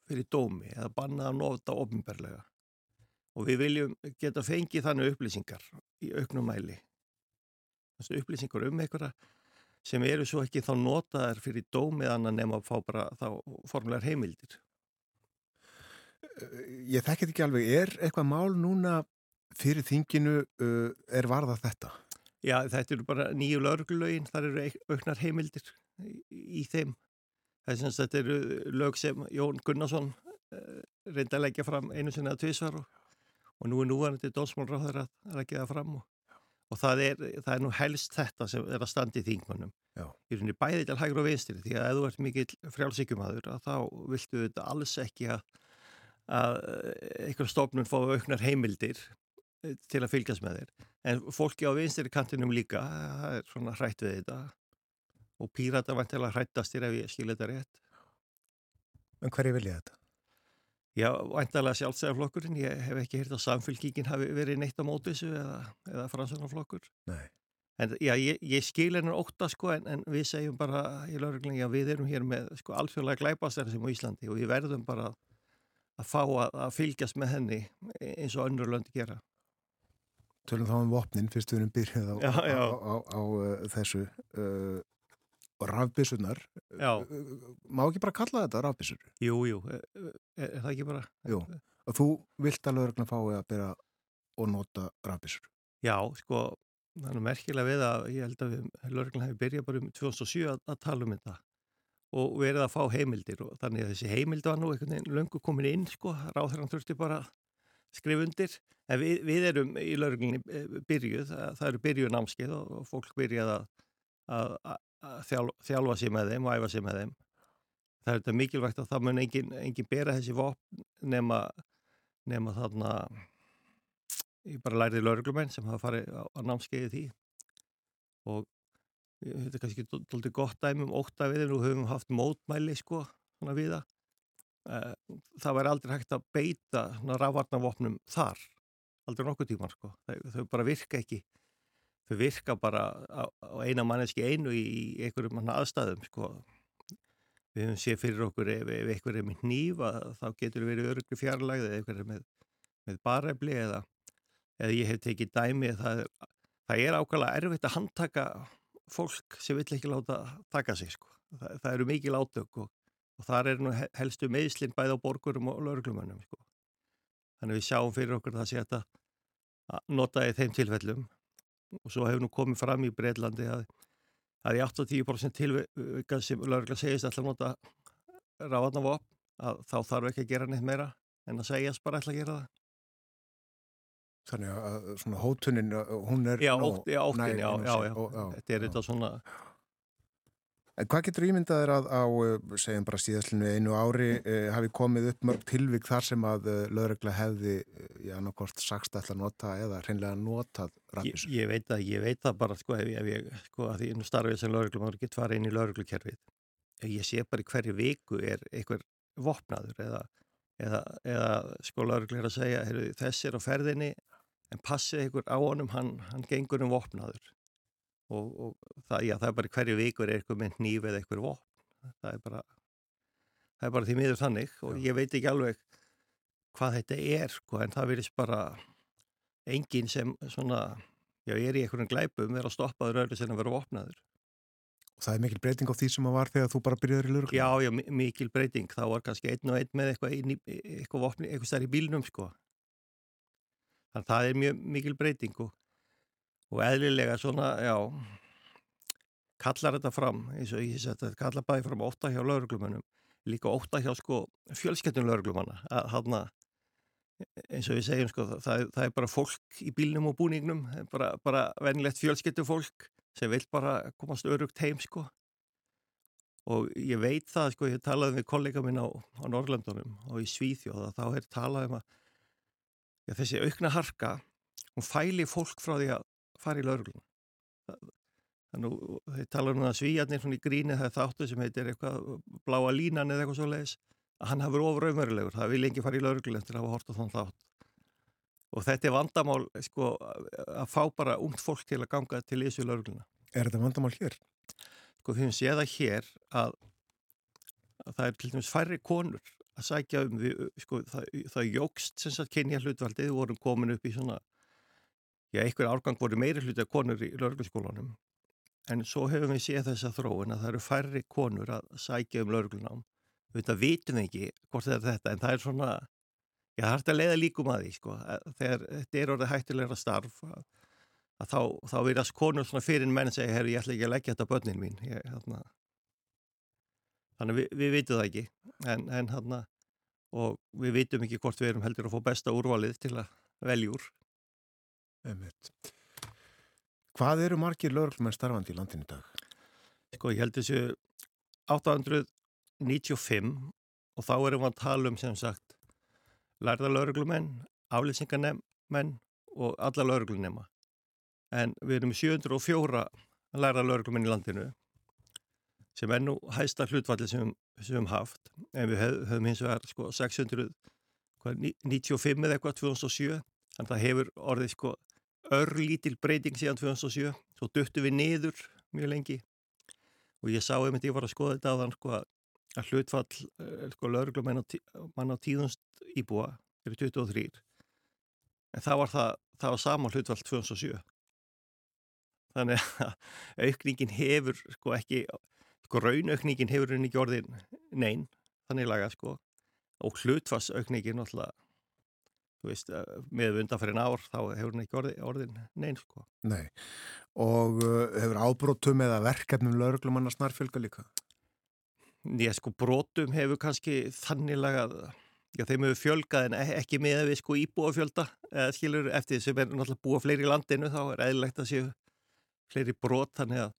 fyrir dómi eða bannað að nota ofnberlega og við viljum geta fengið þannig upplýsingar í auknum mæli. þessu upplýsingar um einhverja sem eru svo ekki þá notaðar fyrir dómi annan nema að fá bara þá formulegar heimildir Ég þekkit ekki alveg, er eitthvað mál núna fyrir þinginu uh, er varðað þetta? Já, þetta eru bara nýju lauruglögin, þar eru auknar heimildir í, þeim. Sem sagt, þetta eru lög sem Jón Gunnarsson reyndi að leggja fram einu sinni að tvísvar og, og nú er núvarandi dómsmálráður að, að leggja það fram og, og það, er, það er nú helst þetta sem er að standa í þingmannum. Já. Í rauninni bæði til hægur og vinstri því að ef þú ert mikill frjálsíkjumadur þá viltu þetta alls ekki að, að einhver stofnun fá auknar heimildir eh, til að fylgjast með þér. En fólki á vinstri kantinum líka, það er svona hrætt við þetta og pírata vantilega hrættastir ef ég skilja þetta rétt. En hverju vilja þetta? Já, vantilega sjálfstæðarflokkurinn, ég hef ekki heyrt að samfylgingin hafi verið neitt á móti þessu eða, eða fransunarflokkur. Nei. En já, ég, ég skil hennar ótta sko en, en við segjum bara í lauruglunni að við erum hér með sko alþjóðlega glæpastæri sem á Íslandi og við verðum bara að fá að, að fylgjast með henni eins og önnur löndi gera. Tölum þá um vopnin, fyrst við erum byrjuð á, Já, já. á, á, á uh, þessu uh, rafbissunar. Já. Uh, má ekki bara kalla þetta rafbissur? Jú, jú, er, er það ekki bara? Jú. Og þú vilt að lögreglan fái að byrja og nota rafbissur? Já, sko, það er merkilega við að ég held að við lögreglan hefði byrjað bara um 2007 að, að tala um þetta og verið að fá heimildir og þannig að þessi heimild var nú einhvern veginn löngu komin inn, sko, ráþrann þurfti bara að skrifa undir en við, við erum í lögreglinni eh, byrjuð, það eru byrjuð námskeið og, fólk byrjað að, að, að, að þjálfa, sér með þeim og æfa sér með þeim. Það er þetta mikilvægt að það mun engin, engin bera þessi vopn nema, nema þarna ég bara lærði lauruglumenn sem hafa farið á, á námskeiði því. Og þetta er kannski doldið gott dæmi um ótta við þeim, nú höfum við haft mótmæli sko, svona við það Eh, það væri aldrei hægt að beita rafvarnavopnum þar aldrei nokkuð tíman sko. Þau, þau bara virka ekki þau virka bara á, á eina manneski einu í, einhverjum aðstæðum sko við höfum séð fyrir okkur ef, ef einhver er með nýfa þá getur verið örugri fjarlægð eða einhver er með, með barefli eða, eða ég hef tekið dæmi það það er ákvæmlega erfitt að handtaka fólk sem vill ekki láta taka sig sko. það, það eru mikið látök og, og þar er nú helstu meðslinn bæð á borgurum og lauruglumönnum sko. þannig við sjáum fyrir okkur það sé að nota í þeim tilfellum og svo hefur nú komið fram í Breitlandi að að í 80% tilvika sem laurugla segist alltaf nota ráðan að þá þarf ekki að gera neitt meira en að segjast bara alltaf að gera það. Þannig að svona hótunin, hún er... Já, nóg, óttin, já, já, já, já. Þetta er þetta svona... En hvað getur ímyndaðir að á, segjum bara síðastlinu einu ári, eh, hafi komið upp mörg tilvík þar sem að uh, laurugla hefði, já, nokkort sagst alltaf nota eða hreinlega notað rafis? Ég, ég veit að, ég veit að bara, sko, ef ég, ef ég sko, að því nú starfið sem laurugla, maður getur farið inn í lauruglukerfið. Ég sé bara í hverju viku er einhver vopnaður eða, eða, eða sko, laurugla er að segja, þessi er á ferðinni, en passið einhver á honum, hann, hann gengur um vopnaður og, og það, já, það er bara hverju vikur er eitthvað með nýf eða eitthvað vopn það er bara það er bara því miður þannig og já. ég veit ekki alveg hvað þetta er sko, en það verðist bara enginn sem svona já, ég er í einhvern glæpum, er að stoppaður öðru sem að vera vopnaður Og það er mikil breyting á því sem að var þegar þú bara byrjaður í lurgla? Já, já, mikil breyting. Það var kannski einn og einn með eitthvað, eitthvað vopni, eitthvað stær í bílnum, sko. Þannig að það er mjög mikil breyting og, og eðlilega svona, já, kallar þetta fram, eins og ég seti, kallar bæði fram óta hjá lauruglumannum, líka óta hjá sko fjölskettun lauruglumanna, að eins og við segjum sko, það, það er bara fólk í bílnum og búningnum, bara, bara venilegt fjölskettu fólk sem vil bara komast örugt heim sko. Og ég veit það sko, ég talaði með kollega minn á, á Norrlandunum og í Svíþjóða, þá er talað um að já, þessi aukna harka, hún fæli fólk frá því að fara í lauruglun þannig þeir tala um það svíjarnir svona í gríni það er þáttu sem heitir eitthvað bláa línan eða eitthvað svo leiðis að hann hafur ofur auðmörulegur, það vil ekki fara í lauruglun til að hafa hort á þann þátt og þetta er vandamál sko, að fá bara ungt fólk til að ganga til þessu laurugluna. Er þetta vandamál hér? Sko því að séða hér að, að það er til dæmis færri konur að sækja um við, sko það, það jógst sem sagt kynja hlutvaldið, vorum komin upp í svona já, einhver árgang voru meiri hluti af konur í lauruglaskólanum en svo hefum við séð þessa þróun að það eru færri konur að sækja um lauruglunám við vitum ekki hvort þetta er þetta en það er svona já það er að leiða líkum að því sko þegar þetta er orðið hættilegra starf að, að þá, þá verðast konur svona fyrir menn segja, herru ég ætla ekki að leggja þetta börnin mín. Ég, þarna, þannig við, við vitum það ekki en, en þarna og við vitum ekki hvort við erum heldur að få besta úrvalið til að veljúr Einmitt. Hvað eru margir lögurlumenn starfandi í landin í dag? Sko ég held þessu 895 og þá erum við að tala um sem sagt lærða lögurlumenn, aflýsingarmenn og alla lögurlunema en við erum 704 lærða lögurlumenn í landinu sem er nú hæsta hlutvalli sem, við hefum haft en við höfum hins vegar sko 695 eða eitthvað 2007 þannig að það hefur orðið sko örlítil breyting síðan 2007 svo duttu við niður mjög lengi. Og ég sá einmitt ég var að skoða þetta á þann sko að hlutfall eh, sko lauruglum mann á tíðunst íbúa eru 23 en það var það, það var sama hlutfall 2007 þannig að aukningin hefur sko ekki sko raunaukningin hefur henni ekki orðin neinn þannig laga sko. Og hlutfallsaukningin náttúrulega þú veist, eh, með undanferðin ár þá hefur hann ekki orðin, orðin neinn sko. Nei, og uh, hefur ábrótum eða verkefnum lauruglumanna snarfjölga líka? Já, sko, brótum hefur kannski þannig lagað, já, þeim hefur fjölgað en e, ekki með við sko íbúafjölda, eða skilur, eftir því sem er náttúrulega búa fleiri í landinu þá er eðlilegt að séu fleiri brót, þannig að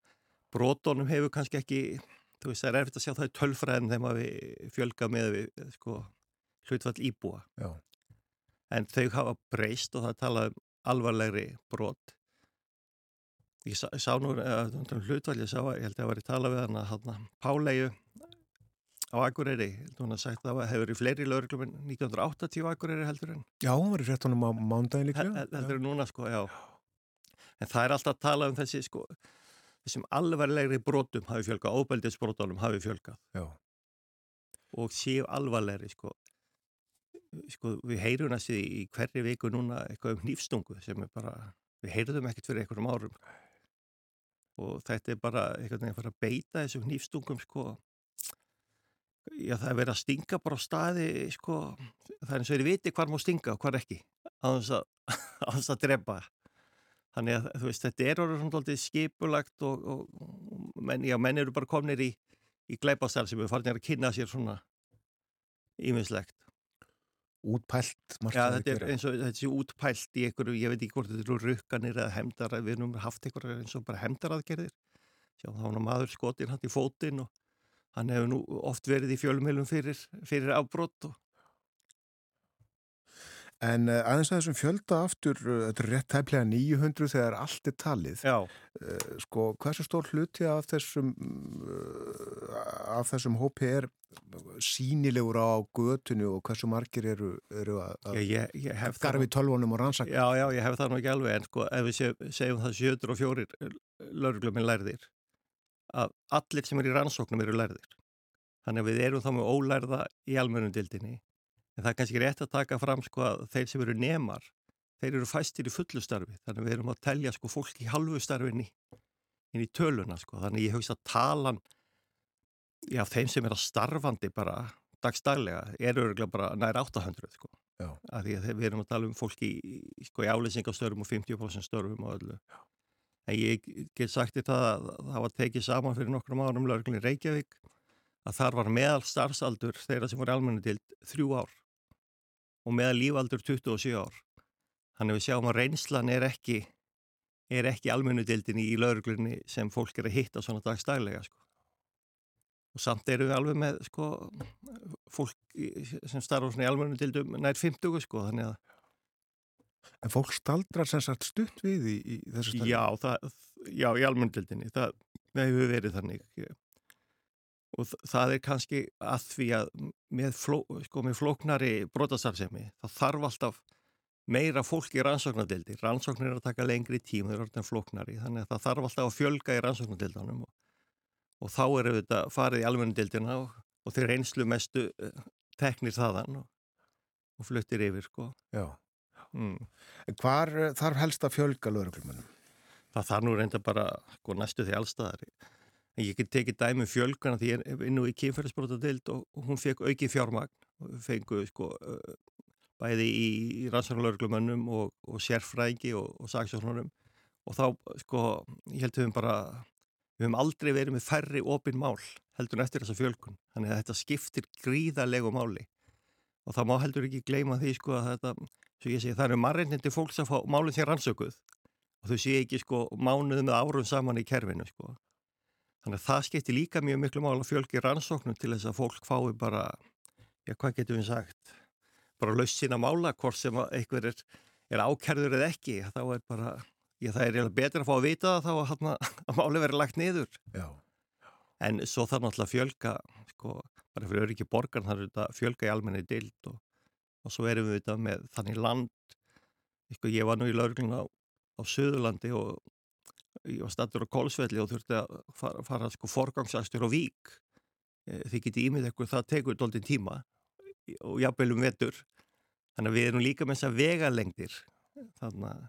brótonum hefur kannski ekki, þú veist, það er eftir að sjá það í tölfræðin að við fjölga með við, sko, hlutfall íbúa. Já en þau hafa breyst og það talaði um alvarlegri brot. Ég sá, sá nú hlutvalli, ég sá ég held að það var í tala við hann að Páleiu á Akureyri, hún hafði sagt að það hefur í fleiri lauruglum en 1980 Akureyri heldur en Já, hún var í frettunum á mándagin líka heldur en núna sko, já. En það er alltaf að tala um þessi sko þessum alvarlegri brotum hafi fjölgað, óbeldisbrotunum hafi fjölgað. Já. Og séu alvarlegri sko. Sko við heyrum séu í hverju viku núna eitthvað um nýfstungu sem er bara, við heyrðum ekkert fyrir einhverjum árum. Og þetta er bara eitthvað að fara að beita þessum nýfstungum sko. Já það er verið að stinga bara á staði sko, það er eins og þeir viti hvar má stinga og hvar ekki að, *laughs* þess að drepa. Þannig að þú veist þetta er orðið svona skipulagt og, og menn, já, menn eru bara komnir í, í gleipastæl sem er farin að kynna sér svona ímiðslegt útpælt Já, þetta er eins og þetta sé útpælt í einhverju, ég veit ekki hvort þetta eru rukkanir eða hemdar, við erum haft einhverju eins og bara hemdaraðgerðir sjá þá hann maður skotir hann í fótinn og hann hefur nú oft verið í fjölumilum fyrir, fyrir afbrott og En uh, aðeins að þessum fjölda aftur, uh, þetta er rétt tæmlega 900 þegar allt er talið. Já. Uh, sko, hversu stór hluti af þessum, af þessum hópi er sínilegur á götunu og hversu margir eru, eru að ég, ég garfi tölvunum og rannsaka? Já, já, ég hef það nú ekki alveg, en sko, ef við segjum það 704 laurugluminn lærðir, að allir sem eru í rannsóknum eru lærðir. Þannig að við erum þá með ólærða í almennundildinni En það er kannski rétt að taka fram sko að þeir sem eru nemar, þeir eru fæstir í fullu starfi. Þannig við erum að telja sko fólk í halvu starfinni inn í töluna sko. Þannig ég hugsa að talan, já þeim sem er að starfandi bara dagstaglega eru örgulega bara nær 800 sko. Já. Að því að við erum að tala um fólk í, sko, í álýsingastörfum og 50% störfum og öllu. Já. En ég get sagt þetta að það var tekið saman fyrir nokkrum árum lögurinn í Reykjavík að þar var meðal starfsaldur þeirra sem voru almenna til þrjú ár og meða lífaldur 27 ár. Þannig við sjáum að reynslan er ekki, er ekki almennudildin í lauruglunni sem fólk er að hitta svona dagstælega. Sko. Og samt eru við alveg með sko, fólk sem starfa svona í almennudildum nær 50 sko. Að... En fólk staldrar sem sagt stutt við í, í þessu stæli? Já, það, já, í almennudildinni. Það, það hefur verið þannig. Og það er kannski að því að með, fló, sko, með flóknari brotastarfsemi þá þarf alltaf meira fólk í rannsóknardeldi rannsóknir er að taka lengri tím þannig að það þarf alltaf að fjölga í rannsóknardeldanum og, og þá eru þetta farið í almennadeldina og, og þeir einslu mestu uh, teknir þaðan og, og fluttir yfir sko. mm. Hvar uh, þarf helst að fjölga lögurklumannum? Það þarf nú reynda bara sko, næstu því allstaðari ég get tekið dæmi um fjölgana því ég er nú í kynferðisbrotadild og hún fekk aukið fjármagn. Og fengu sko bæði í, í rannsarnalörglumönnum og, og sérfræðingi og, og saksóknunum. Og þá sko ég held að við hefum bara við hefum aldrei verið með færri opinn mál heldur eftir þessa fjölgun. Þannig að þetta skiptir gríðarlegu máli. Og það má heldur ekki gleyma því sko að þetta, svo ég segi það eru margirnindi fólks að fá málinn sér rannsökuð. Og þau sé ekki sko mánuð með árum saman í kerfinu sko Þannig að það skiptir líka mjög miklu mál að fjölgi rannsóknum til þess að fólk fái bara, já hvað getur við sagt, bara laust sína mála hvort sem einhver er, er ákerður eða ekki. Þá er bara, já það er betur að fá að vita það þá að, *laughs* að máli verið lagt niður. Já. En svo þarf náttúrulega að fjölga, sko, bara fyrir öryggi borgar þarf þetta að fjölga í almenni dild og, og svo erum við þetta með þannig land, sko ég var nú í laugluna á, á Suðurlandi og ég var stattur á Kolsvelli og þurfti að fara, fara sko forgangsastur á vík eh, þið geti ímið eitthvað, það tekur doldin tíma og jafnveilum vetur þannig að við erum líka með þess að vega lengdir þannig að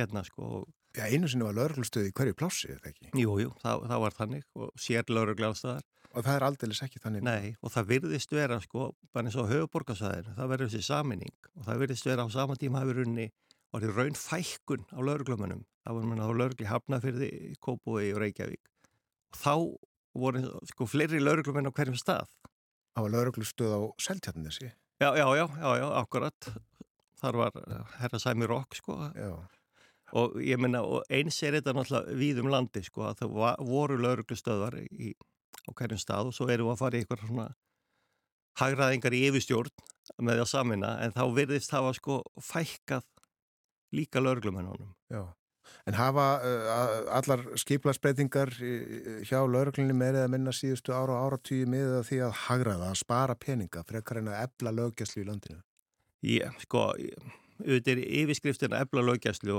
hérna sko Já, einu sinni var lauruglustöði hverju plássi, eða ekki? Jú, jú, það, það var þannig og sér lauruglastaðar Og það er aldeilis ekki þannig? Nei, og það virðist vera sko, bara eins og höfuborgarsæðir það verður þessi saminning og það virðist vera á sama tíma hafið og það er raun fækkun á lauruglumönum það var manna á laurugli Hafnafyrði, Kópúi og Reykjavík. Og þá voru sko fleiri lauruglumenn á hverjum stað. Það var lauruglustöð á Seltjarnesi Já, já, já, já, já, akkurat. Þar var eh, herra Sæmi Rokk sko. Já. og ég menna eins er þetta náttúrulega við um landi sko að það var, voru lauruglustöðar í, á hverjum stað og svo erum við að fara í eitthvað svona hagraðingar í yfirstjórn með það samina en þá verðist það að sko fækkað líka lauruglumennunum Já. En hafa uh, allar skiplarsbreytingar hjá lauruglinni meirið að minna síðustu ára og áratíu að því að hagraða, að spara peninga frekar en að ebla lögjastlu í landinu? Já, sko, auðvitað er yfirskriftin að ebla lögjastlu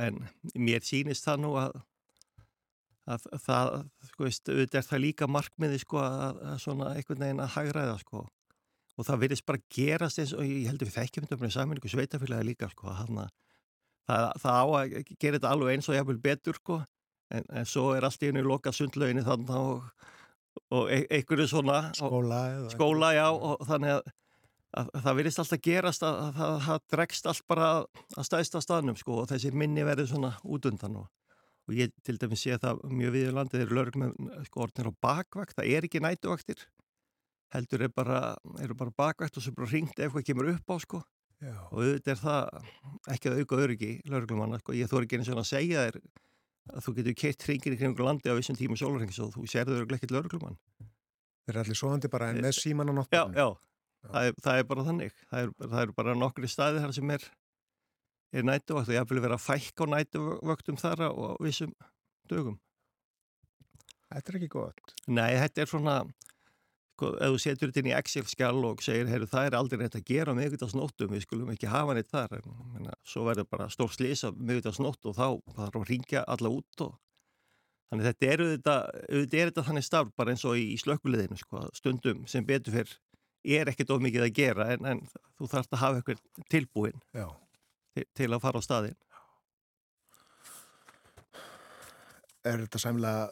en mér sýnist það nú að, að það, sko veist, auðvitað er það líka markmiði sko að, að svona einhvern veginn að hægræða sko. Og það virðist bara gerast eins og ég heldur við þekkjum þetta með saminningu sveitafélagi líka sko að það, það á að gera þetta alveg eins og jafnvel betur sko. En, en svo er allt í einu loka sundlöginni þannig og, og e einhverju svona skóla, skóla já og þannig að, að, að það virðist alltaf gerast að það, það dregst allt bara að stæðsta staðnum sko og þessi minni verður svona útundan og og ég til dæmis sé það mjög við í landið eru lögum með sko orðinir á bakvakt. Það er ekki nætuvaktir heldur er bara, eru bara bakvakt og svo bara ringt ef eitthvað kemur upp á sko Já. og auðvitað er það ekki að auka öryggi löglumanna sko, ég þóri ekki eins og að segja þér að þú getur keitt ringir í kringu landi á vissum tíma sólurhengs og þú örglega ekkert löglumann Þeir eru allir svoandi bara en með síman á Já, nottunum já, það er, það er bara þannig. Það er, það er bara nokkri staði þar sem er er nætuvakt og ég vil vera að fækka á nætuvöktum þar á vissum dögum. Þetta er ekki gott. Nei, þetta er svona sko, ef þú setur þetta inn í Excel-skjál og segir, heyru, það er aldrei rétt að gera miðugdagsnóttum, við skulum ekki hafa neitt þar en menna, svo verður bara stór slisa miðugdagsnótt og þá þarf að ringja alla út og þannig þetta er auðvitað, auðvitað er þetta þannig starf bara eins og í, í slökkuliðinu sko, stundum sem betur fyrr er ekkert of mikið að gera en, en þú þarfst að hafa eitthvað tilbúin til, til að fara á staðin Er þetta sæmlega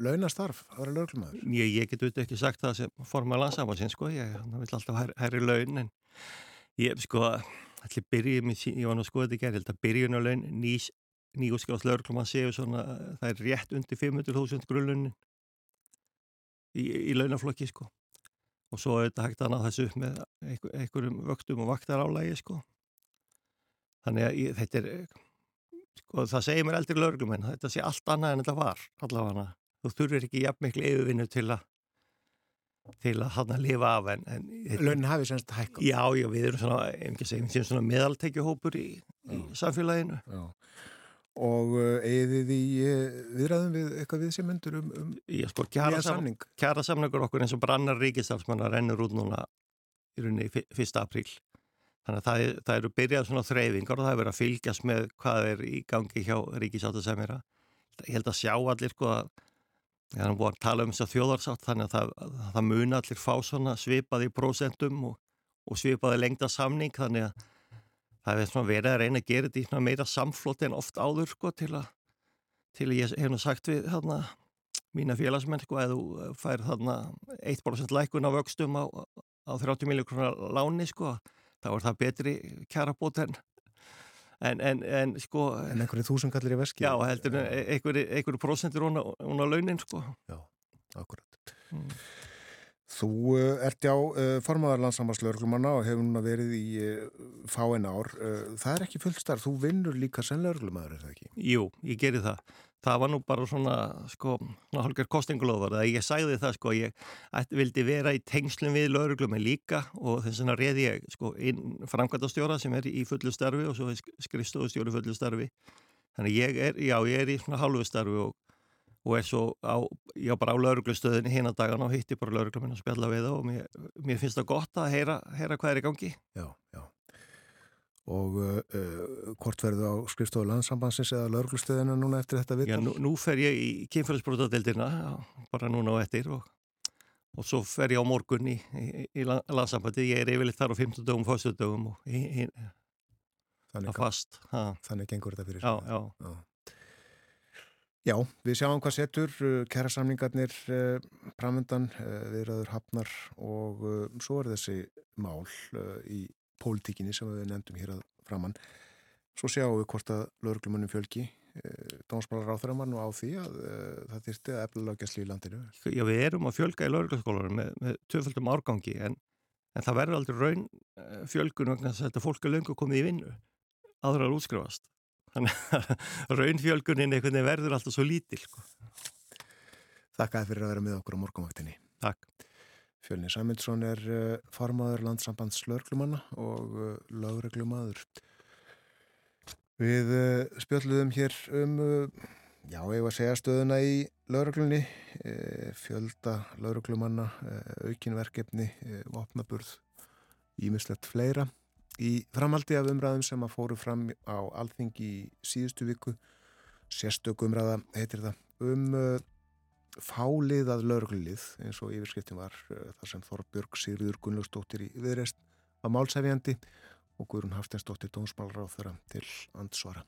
launastarf að vera löglumadur? Ég, ég get auðvitað ekki sagt það sem formar landsamhansinn sko, ég vil alltaf hær, hærri laun en ég sko, allir byrjum, ég var nú að skoða þetta í gerð, að byrjunarlaun nýs, nýjúskjáðs löglumann séu svona, það er rétt undir 500.000 grunnlaunin í, í launaflokki sko. Og svo er þetta hægt að ná þessu upp með einhver, einhverjum vöxtum og vaktarálægi sko. Þannig að ég, þetta er sko það segir mér eldri lögum en þetta sé allt annað en þetta var allavega. Þú þurfir ekki jafn miklu yfirvinnu til að til að hann að lifa af en, en Launin hafi semst hækkað. Já, já, við erum svona, segjum, svona meðaltekjuhópur í, í samfélaginu. Já. og uh, eigið þið í uh, viðræðum við eitthvað við sem myndur um, um Já, sko, nýja samning? kjara samningur okkur eins og brannar ríkistafsmanna rennur út núna í rauninni 1. apríl Þannig að það, það eru byrjað svona þreyfingar og það er verið að fylgjast með hvað er í gangi hjá ríkisáttasemjara. Ég held að sjá allir sko að það er búin að tala um þess að þjóðarsátt þannig að það, að það muna allir fá svona svipaði prósentum og, og svipaði lengta samning þannig að það er svona verið að reyna að gera þetta í meira samflót en oft áður sko til að, til að ég hef nú sagt við þarna mína félagsmenn sko að þú fær þarna 1% lækun á vöxtum á, á 30 miljókronar láni sko að þá er það betri kjarabót en, en, en, en sko En einhverju þúsungallir í veski Já, heldur einhverju, einhverju prosentur hún á launin sko Já, akkurat mm. Þú uh, ert já uh, formaðar landsammarslörglumanna og hefur núna verið í uh, fáin ár. Það er ekki fullstarf, þú vinnur líka sem lörglumadur, er það ekki? Jú, ég geri það. Það var nú bara svona, sko, hálfur kostingulofar að ég sæði það, sko, ég ætti, vildi vera í tengslum við lörgluminn líka og þess vegna reði ég, sko, inn framkvæmtastjóra sem er í fullu starfi og svo skrifstofustjóri fullu starfi. Þannig ég er, já, ég er í svona hálfu starfi og og er svo á, já bara á lauruglustöðinni hinn að dagana og hitti bara laurugluminn að spjalla við það og mér, mér finnst það gott að heyra, heyra hvað er í gangi. Já, já. Og uh, hvort verður á skrifstofu landsambansins eða lauruglustöðina núna eftir þetta vitt? Já, nú, nú fer ég í kynferðisbrótadeildina, bara núna á eftir og, og svo fer ég á morgun í, í, í landsambandi. Ég er yfirleitt þar á 15 dögum, 15 dögum og í, þannig, fast. Ha. Þannig gengur þetta fyrir. Já, já. já. Já, við sjáum hvað setur, kæra samningarnir framöndan, viðraður hafnar og svo er þessi mál í pólitíkinni sem við nefndum hér að framann. Svo sjáum við hvort að lauruglumunum fjölgi, dómsmálar á þeirra mann og á því að það þyrti að efla lögjastli í landinu. Já, við erum að fjölga í lauruglaskólarum með, með töföldum árgangi en, en það verður aldrei raun fjölgun vegna þess að þetta fólk er löngu komið í vinnu áður að útskrifast. Að *laughs* einhvern veginn verður alltaf svo lítil. Sko. Þakkaði fyrir að vera með okkur á morgumvaktinni. Takk. Fjölni Sæmundsson er uh, formaður landsambands lögreglumanna og uh, lögreglumadur. Við uh, spjöldluðum hér um, já, ég var að segja stöðuna í lögreglunni, fjölda lögreglumanna, aukinverkefni, vopnaburð, ímislegt fleira. Í framaldi af umræðum sem að fóru fram á alþingi í síðustu viku, sérstöku umræða heitir það, um fáliðað lögreglið eins og yfirskriftin var uh, þar sem Þorbjörg Sigriður Gunnlaugsdóttir í viðreist var málsæfjandi og Guðrun Hafsteinsdóttir dómsmálráð þeirra til andsvara.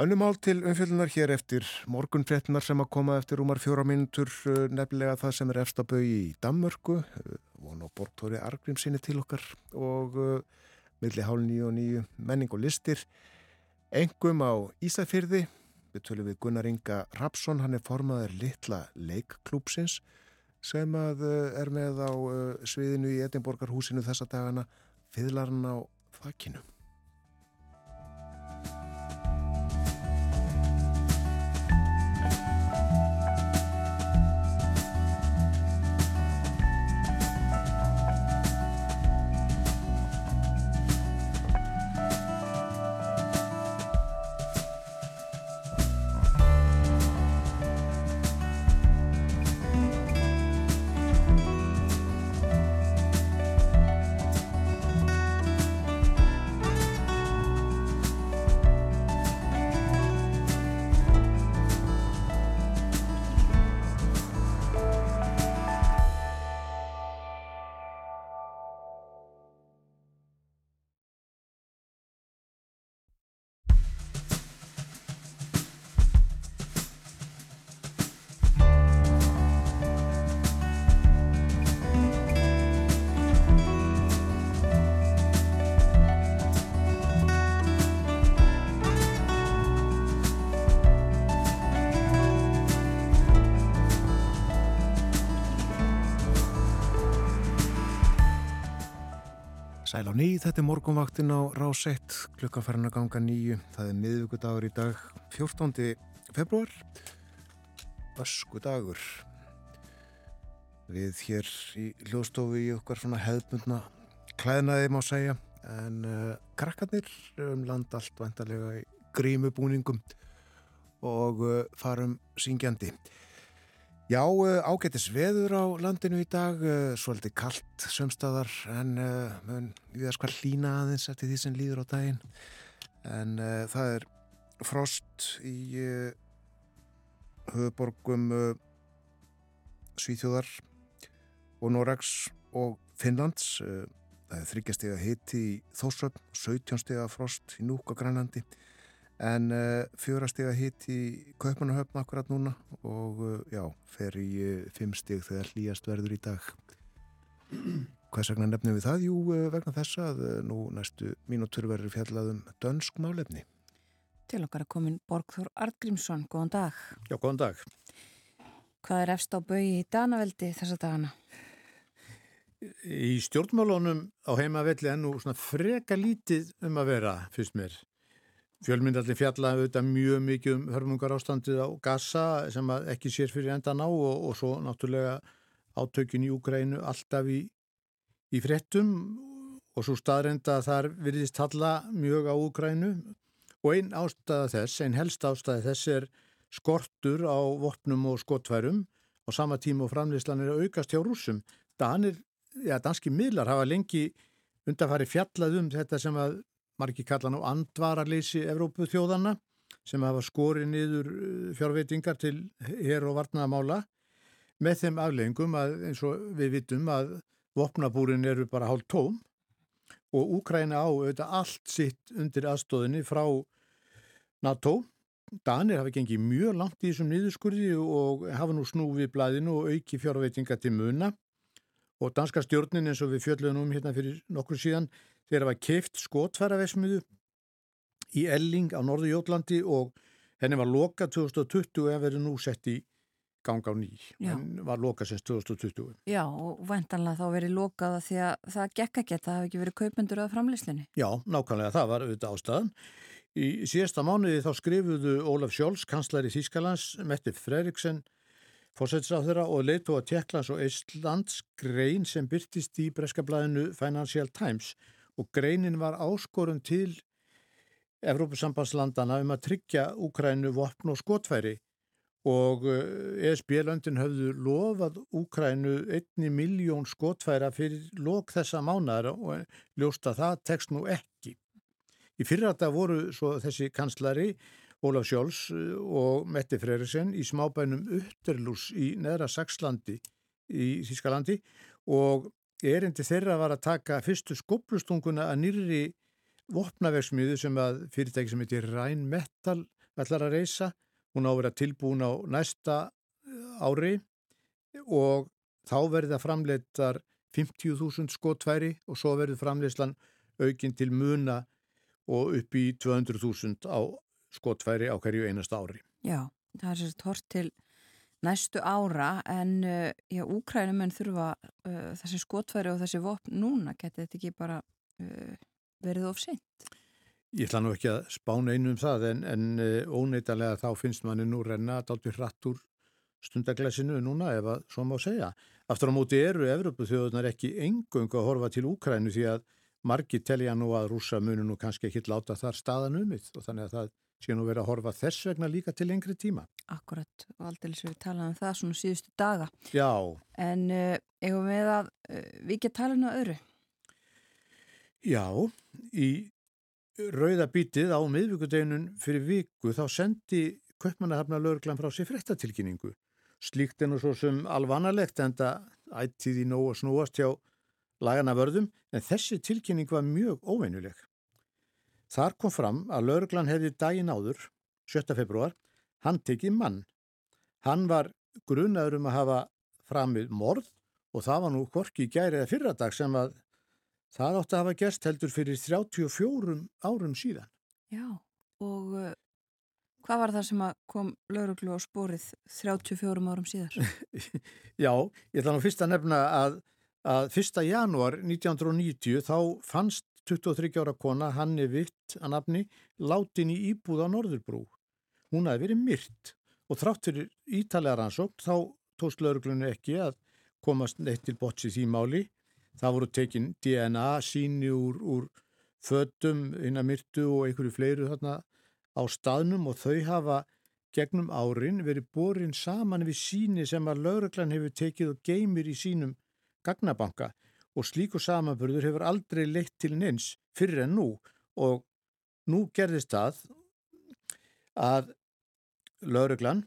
Önnumál til umfjöldunar hér eftir morgunfrettinar sem að koma eftir rúmar fjóra mínutur uh, nefnilega það sem er efstabau í Dammörku, uh, von og bortóri Argrim sinni til okkar og milli hálf nýju og nýju menning og listir. Engum á Ísafyrði, við tölum við Gunnar Inga Rapsson, hann er formaður litla leikklúpsins sem að er með á sviðinu í Edinborgarhúsinu þessa dagana, fiðlarinn á þakkinu. Á ný, þetta er morgunvaktin á rás 1, klukkaferðin að ganga nýju, það er miðvíkudagur í dag, 14. februar, ösku dagur. Við hér í hljóðstofu í okkar svona hefðbundna klæðnaði má segja, en uh, krakkarnir um land allt vantarlega í grímubúningum og uh, farum syngjandi. Já, ágættis veður á landinu í dag, svolítið kallt sömstaðar en mun við að skvar hlína aðeins eftir því sem líður á daginn. En uh, það er frost í uh, höfuborgum uh, Svíþjóðar og Noregs og Finnlands. Það er þryggjastega hitti í Þórsöfn, 17 stega frost í Núk og Grænlandi en uh, fjórastega hitt í Kaupanahöfn akkurat núna og uh, já, fer í uh, fimm steg þegar hlýjast verður í dag. Hvers vegna nefnum við það? Jú, vegna þessa að nú næstu mínútur verður fjallaðum dönsk málefni. Til okkar að komin Borgþór Artgrímsson, góðan dag. Já, góðan dag. Hvað er efst á bau í Danaveldi þessa dagana? Í stjórnmálunum á heimavelli ennú svona freka lítið um að vera, fyrst mér Fjölmyndalli fjalla auðvitað mjög mikið um hörmungar ástandið á Gaza sem ekki sér fyrir endan á og, og svo náttúrulega átökin í Úgrænu alltaf í, í frettum og svo staðrenda þar virðist talla mjög á Úgrænu og einn ástæða þess, einn helst ástæða þess er skortur á vopnum og skotværum og sama tíma og framleyslan er að aukast hjá rúsum. Danir, ja, danski miðlar hafa lengi undanfari fjallað um þetta sem að margi kallan á andvararleysi Evrópu þjóðanna sem hafa skorið niður fjárveitingar til hér og varnaðamála með þeim afleggingum að eins og við vitum að vopnabúrin eru bara hálf tóm og Úkræna á auðvitað allt sitt undir aðstóðinni frá NATO. Danir hafa gengið mjög langt í þessum niðurskurði og hafa nú snúfið blæðinu og auki fjárveitinga til muna og danska stjórnin eins og við fjöldum um hérna fyrir nokkur síðan þegar var keift skotfæravesmiðu í Elling á norðu Jótlandi og henni var loka 2020 en verið nú sett í gang á ný. Henni var loka semst 2020. Já, og vendanlega þá verið lokaða því að það gekk ekki, það hefði ekki verið kaupendur að framleyslunni. Já, nákvæmlega, það var auðvitað ástæðan. Í síðasta mánuði þá skrifuðu Ólaf Sjóls, kanslari Þískalands, Mette Fredriksen, fórsættisáþurra og leitu að Tjekklands og Íslands grein sem byrtist í breskablaðinu Financial Times og greinin var áskorun til Evrópusambandslandana um að tryggja Úkrænu vopn og skotfæri og ESB-löndin höfðu lofað Úkrænu einni miljón skotfæra fyrir lok þessa mánar og ljósta það tekst nú ekki. Í fyrrata voru svo þessi kanslari Ólaf Sjóls uh, og Metti Freyrisson í smábænum Utterlús í neðra Saxlandi í Þískalandi og erindi þeirra var að taka fyrstu skoblustunguna að nýri vopnavegsmiðu sem að fyrirtæki sem heitir Rhein Metal ætlar að reysa. Hún á að vera tilbúin á næsta uh, ári og þá verða framleitar 50.000 skotværi og svo verður framleyslan aukinn til muna og upp í 200.000 á skotfæri á hverju einasta ári. Já, það er sérst hort til næstu ára en uh, já, úkrænumenn þurfa uh, þessi skotfæri og þessi vopn núna, getur þetta ekki bara uh, verið of sent? Ég ætla nú ekki að spána einu um það en, en óneitalega þá finnst manni nú renna daldur hratt úr stundaglæsinu núna ef að svo má segja. Aftur á móti eru Evropu þjóðunar ekki engung að horfa til Úkrænu því að margi telja nú að rúsa munu nú kannski ekki láta þar staðan umið og þannig að það sé nú verið að horfa þess vegna líka til lengri tíma. Akkurat og aldrei sem við talaðum um það svona síðustu daga. Já. En uh, eigum við að uh, við ekki tala um öðru? Já, í rauðabítið á miðvíkudeginun fyrir viku þá sendi Kaupmannahafna lögurglan frá sér frettatilkynningu. Slíkt er nú svo sem alvanalegt en það ættið í nóg að snúast hjá lagana vörðum en þessi tilkynning var mjög óveinuleg. Þar kom fram að lauruglan hefði daginn áður, 7. februar, hann tekið mann. Hann var grunaður um að hafa framið morð og það var nú korki í gæri eða fyrradag sem að það átti að hafa gerst heldur fyrir 34 árum síðan. Já, og uh, hvað var það sem kom lauruglu á spórið 34 árum síðar? *laughs* Já, ég ætla nú fyrst að nefna að að 1. januar 1990 þá fannst 23 ára kona Hanni Vitt að nafni látin í íbúð á Norðurbrú. Hún hafi verið myrt og þrátt fyrir ítalega rannsókt þá tóst lauruglunni ekki að komast neitt til botts í því máli. Það voru tekin DNA síni úr, úr fötum innan myrtu og einhverju fleiru þarna á staðnum og þau hafa gegnum árin verið borin saman við síni sem að lauruglan hefur tekið og geymir í sínum gagnabanka og slíku samanburður hefur aldrei leitt til neins fyrir en nú. Og nú gerðist það að lauruglan,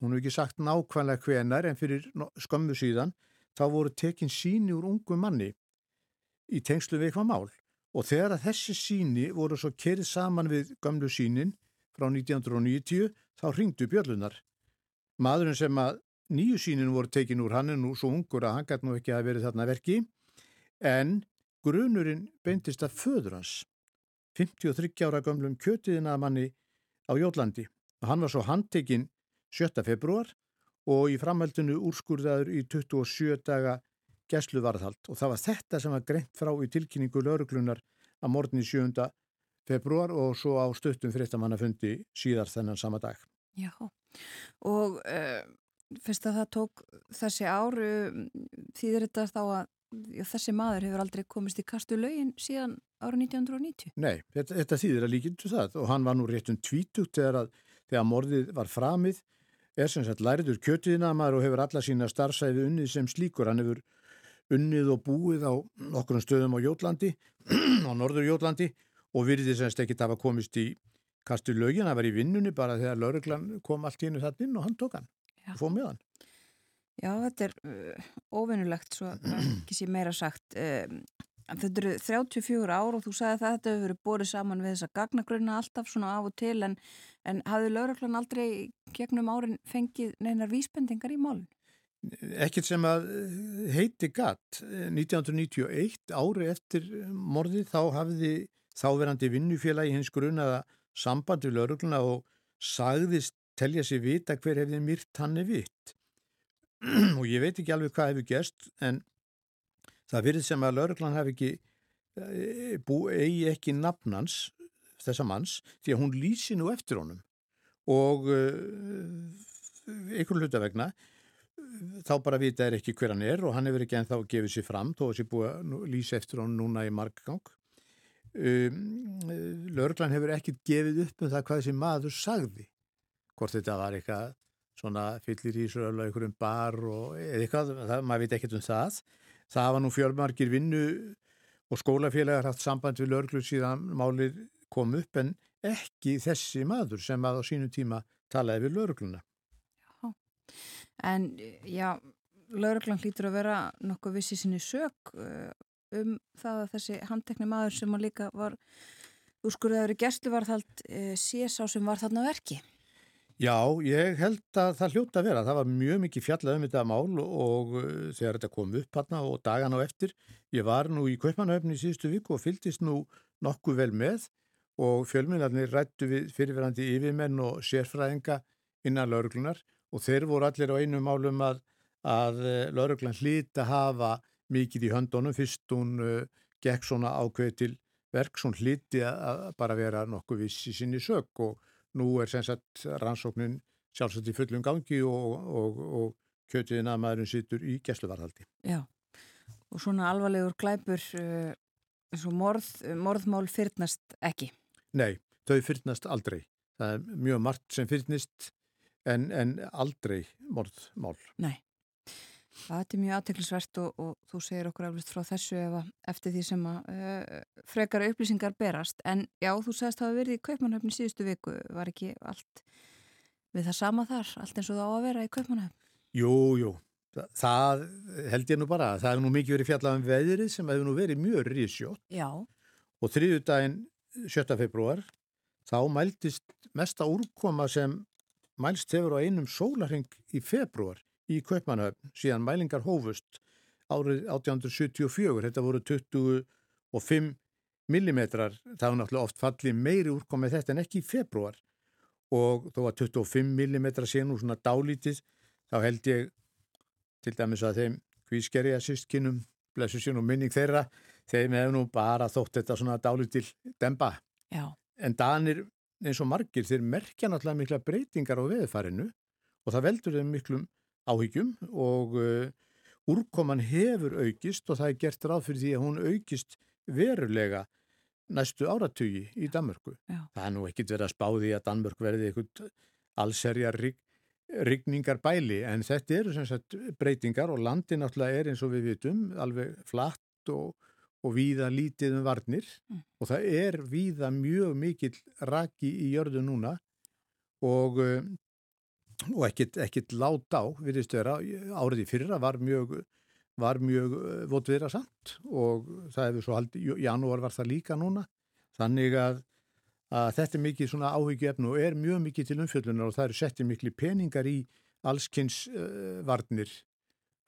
hún hefur ekki sagt nákvæmlega hvenar en fyrir skömmu síðan, þá voru tekin síni úr ungu manni í tengslu við eitthvað mál. Og þegar að þessi síni voru svo kerið saman við gömlu sínin frá 1990 þá ringdu björlunar. Maðurinn sem að nýju sínin voru tekin úr hann er nú svo ungur að hann gæti nú ekki að verið þarna verki en grunurinn beintist að föður hans 53 ára gömlum kjötiðina manni á Jólandi hann var svo handtekinn 7. februar og í framhaldinu úrskurðaður í 27 daga gæsluvarðhald og það var þetta sem var greint frá í tilkynningu lauruglunar að morgun í 7. februar og svo á stuttum fréttamannafundi síðar þennan sama dag. Já, og uh, fyrst að það tók þessi áru þýðir þetta þá að þessi maður hefur aldrei komist í kastu lögin síðan ára 1990? Nei, þetta, þetta þýðir að líkindu það og hann var nú réttum tvítugt þegar, að, þegar morðið var framið er sem sagt læriður kjötiðina maður og hefur alla sína starfsæfi unnið sem slíkur hann hefur unnið og búið á okkur stöðum á Jótlandi *clears throat* á norður Jótlandi og virðið semst ekki það að komist í kastu lögin, hann var í vinnunni bara þegar lauruglan kom allt í hennu það inn og hann tók hann Já. og fóð með hann. Já, þetta er uh, óvinnulegt, svo ekki sé meira sagt. Um, þetta eru 34 ár og þú sagði að þetta hefur verið borið saman við þessa gagnagrunna alltaf svona af og til en, en hafði lauröklann aldrei gegnum árin fengið neinar vísbendingar í málun? Ekkert sem að eh, heiti gatt. 1991, ári eftir morðið, þá hafiði þáverandi vinnufélagi hins grunaða samband við laurugluna og sagðist telja sér vita hver hefði myrt hann er vitt. Og ég veit ekki alveg hvað hefur gerst en það virðið sem að lauruglan hafi ekki eh, eigi ekki nafnans þessa manns því að hún lýsi nú eftir honum. Og uh, einhvern hluta vegna þá bara vita er ekki hver hann er og hann hefur ekki ennþá gefið sér fram þó að sér búið að lýsa eftir honum núna í markgang um, lauruglan hefur ekki gefið upp um það hvað þessi maður sagði hvort þetta var eitthvað svona fyllir í svo alveg einhverjum bar og eitthvað, það, maður veit ekkert um það. Það var nú fjölmarkir vinnu og skólafélagar haft samband við lörglu síðan málið kom upp en ekki þessi maður sem að á sínu tíma talaði við laurugluna. En já, lauruglan hlýtur að vera nokkuð vissi sinni sög uh, um það að þessi handtekni maður sem að líka var úrskurðaður í gerstluvarðhald uh, sé sá sem var þarna á verki. Já, ég held að það hljóta að vera. Það var mjög mikið fjallað um þetta mál og uh, þegar þetta kom upp hérna og dagan á eftir. Ég var nú í Kaupmannahöfni í síðustu viku og fylltist nú nokkuð vel með og fjölminnarnir rættu við fyrirverandi yfirmenn og sérfræðinga innan lauruglunar og þeir voru allir á einu málum að, að lauruglan hlýta hafa mikið í höndunum fyrst hún uh, gekk svona ákveð til verk, hún hlýti að bara vera nokkuð viss í sinni sög og nú er sem sagt rannsóknin sjálfsagt í fullum gangi og, og, og kjötiðin að maðurinn sittur í gæsluvarðhaldi. Já, og svona alvarlegur glæpur uh, eins og morð, morðmál fyrtnast ekki. Nei, þau fyrtnast aldrei. Það er mjög margt sem fyrtnist en, en aldrei morðmál. Nei. Það er mjög aðteklisvert og, og þú segir okkur aflust frá þessu efa eftir því sem að uh, frekara upplýsingar berast. En já, þú segist að það verið í Kaupmannhöfni síðustu viku. Var ekki allt við það sama þar? Allt eins og það á að vera í Kaupmannhöfni? Jú, jú. Það, það held ég nú bara. Það hefur nú mikið verið fjallað um veðrið sem hefur nú verið mjög rísjótt. Já. Og þriðu daginn 7. februar þá mæltist mesta úrkoma sem mælst hefur á einum sólarheng í februar í Kaupmannhöfn síðan mælingar hófust árið 1874. Þetta voru 25 millimetrar. Það var náttúrulega oft fallið meiri úrkomið þetta en ekki í februar og þó að 25 millimetrar sé nú svona dálítið þá held ég til dæmis að þeim hvískerja sístkinnum blessu sín og minning þeirra þeim hefur nú bara þótt þetta svona dálítil demba. Já. En danir eins og margir þeir merkja náttúrulega mikla breytingar á veðfarinu og það veldur þeim miklum áhyggjum og uh, úrkoman hefur aukist og það er gert ráð fyrir því að hún aukist verulega næstu áratugi í Danmörku. Já. Það er nú ekkit verið að spáði að Danmörk verði eitthvað allserja rig, rigningar bæli en þetta eru sem sagt breytingar og landi náttúrulega er eins og við vitum alveg flatt og, og víða lítið um varnir Mm. og það er víða mjög mikill raki í jörðu núna og uh, og ekkit lát á, virðist vera, árið í fyrra var mjög, var mjög votviðra samt og það hefur svo haldið, janúar var það líka núna, þannig að, að þetta er mikið svona áhyggjöfn og er mjög mikið til umfjöldunar og það eru settið miklu peningar í allskynns uh, varnir,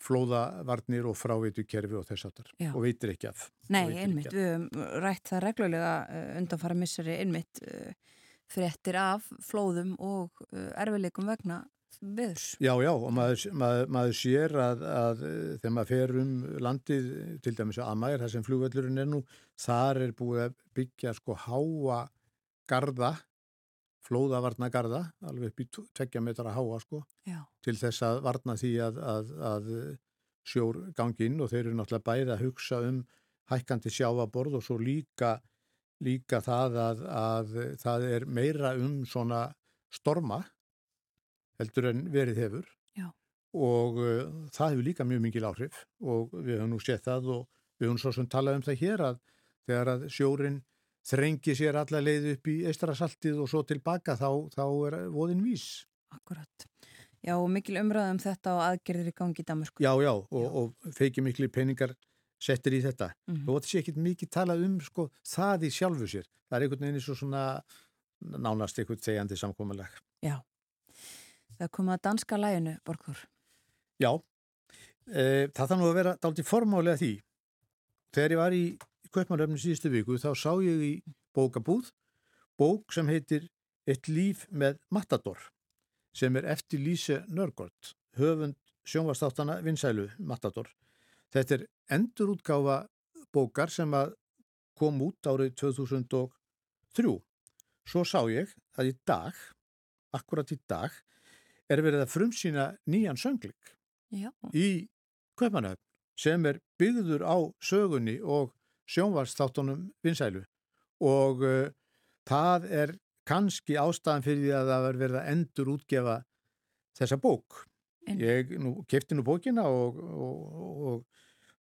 flóðavarnir og fráveitukerfi og þess aftar og veitir ekki af. Nei, einmitt, af. við höfum rætt það reglulega uh, undanfara missari einmitt fréttir af flóðum og uh, erfileikum vegna viðs. Já, já, og maður, maður, maður sér að, að eh, þegar maður fer um landið, til dæmis að Amær, þar sem flugvöllurinn er nú, þar er búið að byggja sko háa garda, flóðavarna garda, alveg upp í tveggja metra háa sko, Já, til þess að varna því að, að, að sjór gangi inn og þeir eru náttúrulega bæði að hugsa um hækkandi sjávaborð og svo líka, líka það að, að það er meira um svona storma heldur en verið hefur Já. og uh, það hefur líka mjög mikil áhrif og við höfum nú sett það og við höfum svo sem talað um það hér að þegar að sjórin þrengi sér alla leið upp í eistrasaltið og svo tilbaka þá, þá er voðin vís. akkurat. Já, og mikil umræða um þetta og aðgerðir í gangi í Damersku. Já, já, og, og feiki miklu peningar settir í þetta. Mhm. Og þetta sé ekki mikið talað um sko, það í sjálfu sér. Það er einhvern veginn svo svona nánast einhvern þegjandi samkomalag. Já. Það komið að danska læginu, Borgþór. Já, e, það þarf nú að vera dálítið formálega því. Þegar ég var í Kaupmannöfni síðustu viku þá sá ég í bókabúð bók sem heitir Eitt líf með Matador sem er eftir Líse Nörgård, höfund sjónvastáttana Vinsælu Matador. Þetta er endurútgáfa bókar sem kom út árið 2003. Svo sá ég að í dag, akkurat í dag, er verið að frumsýna nýjan sönglik Já. í Kaupmannöfn sem er byggður á sögunni og sjónvarsþáttunum vinsælu og uh, það er kannski ástæðan fyrir því að það var verið að endur útgefa þessa bók. Ég nú, kefti nú bókina og, og, og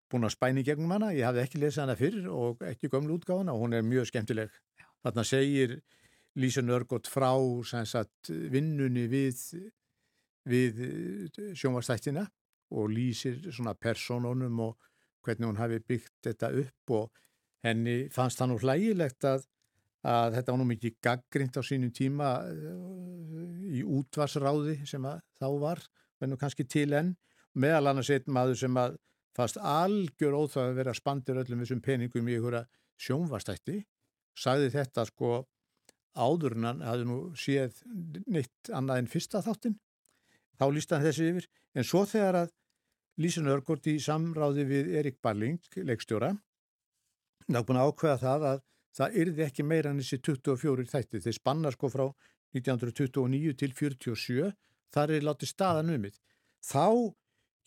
búin að spæni gegnum hana. Ég hafði ekki lesað hana fyrr og ekki gömlu útgáfana og hún er mjög skemmtileg. Þarna segir Lísa Nörgótt frá sagt, vinnunni við, við sjónvastættina og lýsir svona personunum og hvernig hún hafi byggt þetta upp og henni fannst það nú hlægilegt að, að þetta var nú mikið gaggrind á sínum tíma í útvarsráði sem þá var, verður kannski til enn meðal annars einn maður sem að fast algjör óþáð að vera spandir öllum þessum peningum í einhverja sjónvastætti sagði þetta sko áður en hann hafði nú séð neitt annað en fyrsta þáttin þá líst hann þessi yfir. En svo þegar að Lísun Örgótt í samráði við Erik Barling, leikstjóra ná búin að ákveða það að það yrði ekki meira en þessi 24 þætti þeir spanna sko frá 1929 til 47 þar er látið staðan umið þá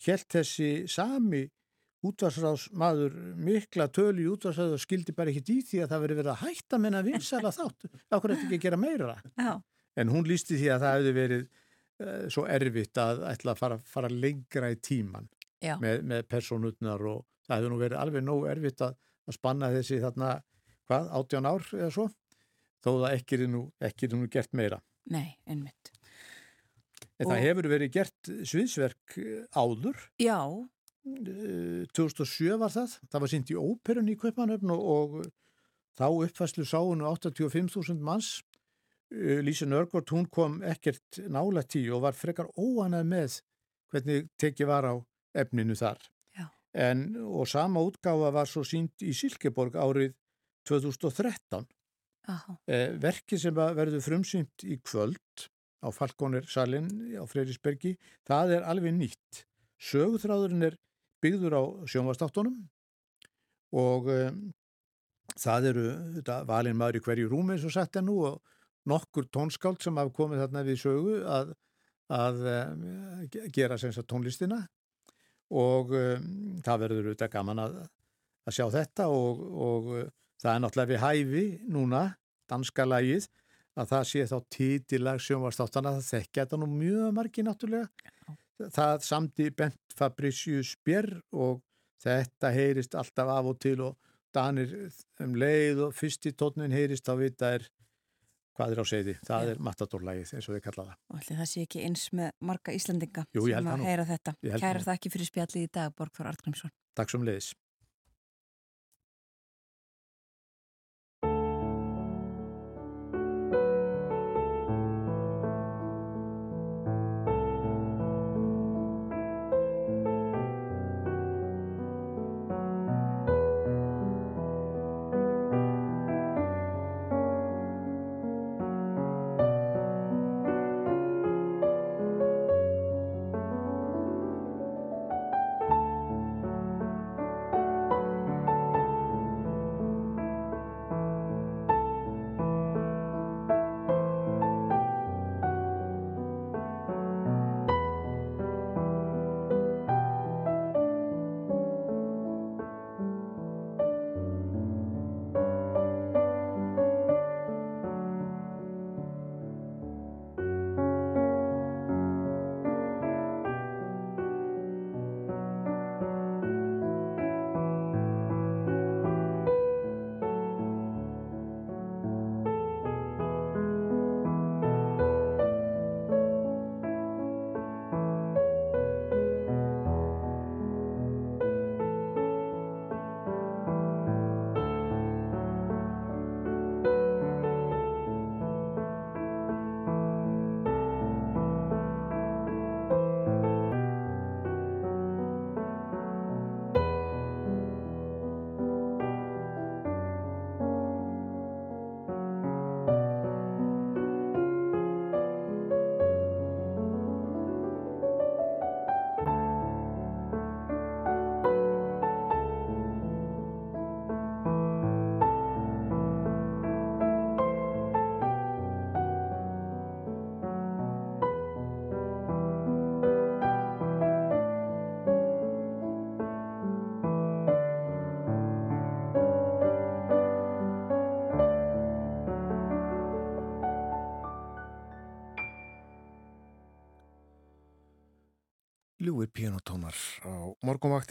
helt þessi sami útvarsráðsmaður mikla tölu í útvarsráðu og skildi bara ekki í því að það veri verið að hætta menna vinsala *laughs* þátt. Okkur eftir ekki að gera meira? Já. en hún lísti því að það hefði verið uh, svo erfitt að ætla að fara, fara lengra í tíman með, með personutnar og það hefði nú verið alveg nóg erfitt að, að spanna þessi þarna, hvað, 18 ár eða svo? Þó það ekki er nú, ekki er nú gert meira. Nei, einmitt En það hefur verið gert sviðsverk áður. Já. 2007 var það, það var sínt í óperun í Kveipanöfn og, og þá uppfæslu sáinu 85.000 manns. Lísi Nörgård, hún kom ekkert nála tíu og var frekar óanað með hvernig tekið var á efninu þar. En, og sama útgáfa var svo sínt í Silkeborg árið 2013 eh, verki sem verður frumsýnt í kvöld á Falkonir salin á Freyrisbergi, það er alveg nýtt. Sögutráðurinn er byggður á sjónvastáttunum og um, það eru þetta, valin maður í hverju rúmi eins og sagt er nú og nokkur tónskáld sem hafa komið þarna við sögu að, að um, gera senst tónlistina. Og um, það verður auðvitað gaman að, að sjá þetta og, og uh, það er náttúrulega við hæfi núna, danska lagið að það sé þá títilag sjónvarstáttana það þekkja þetta nú mjög margi náttúrulega það samti Bent Fabricius Bjerr og þetta heyrist alltaf af og til og Danir um leið og fyrst í tónin heyrist þá vita er hvað er á segði, það Já. er matadórlægið eins og við kallaða. Allir það sé ekki eins með marga Íslandinga Jú, sem að heyra þetta. Kæra það ekki fyrir spjallið í dag Borgþór Artgrímsson. Takk sem leiðis.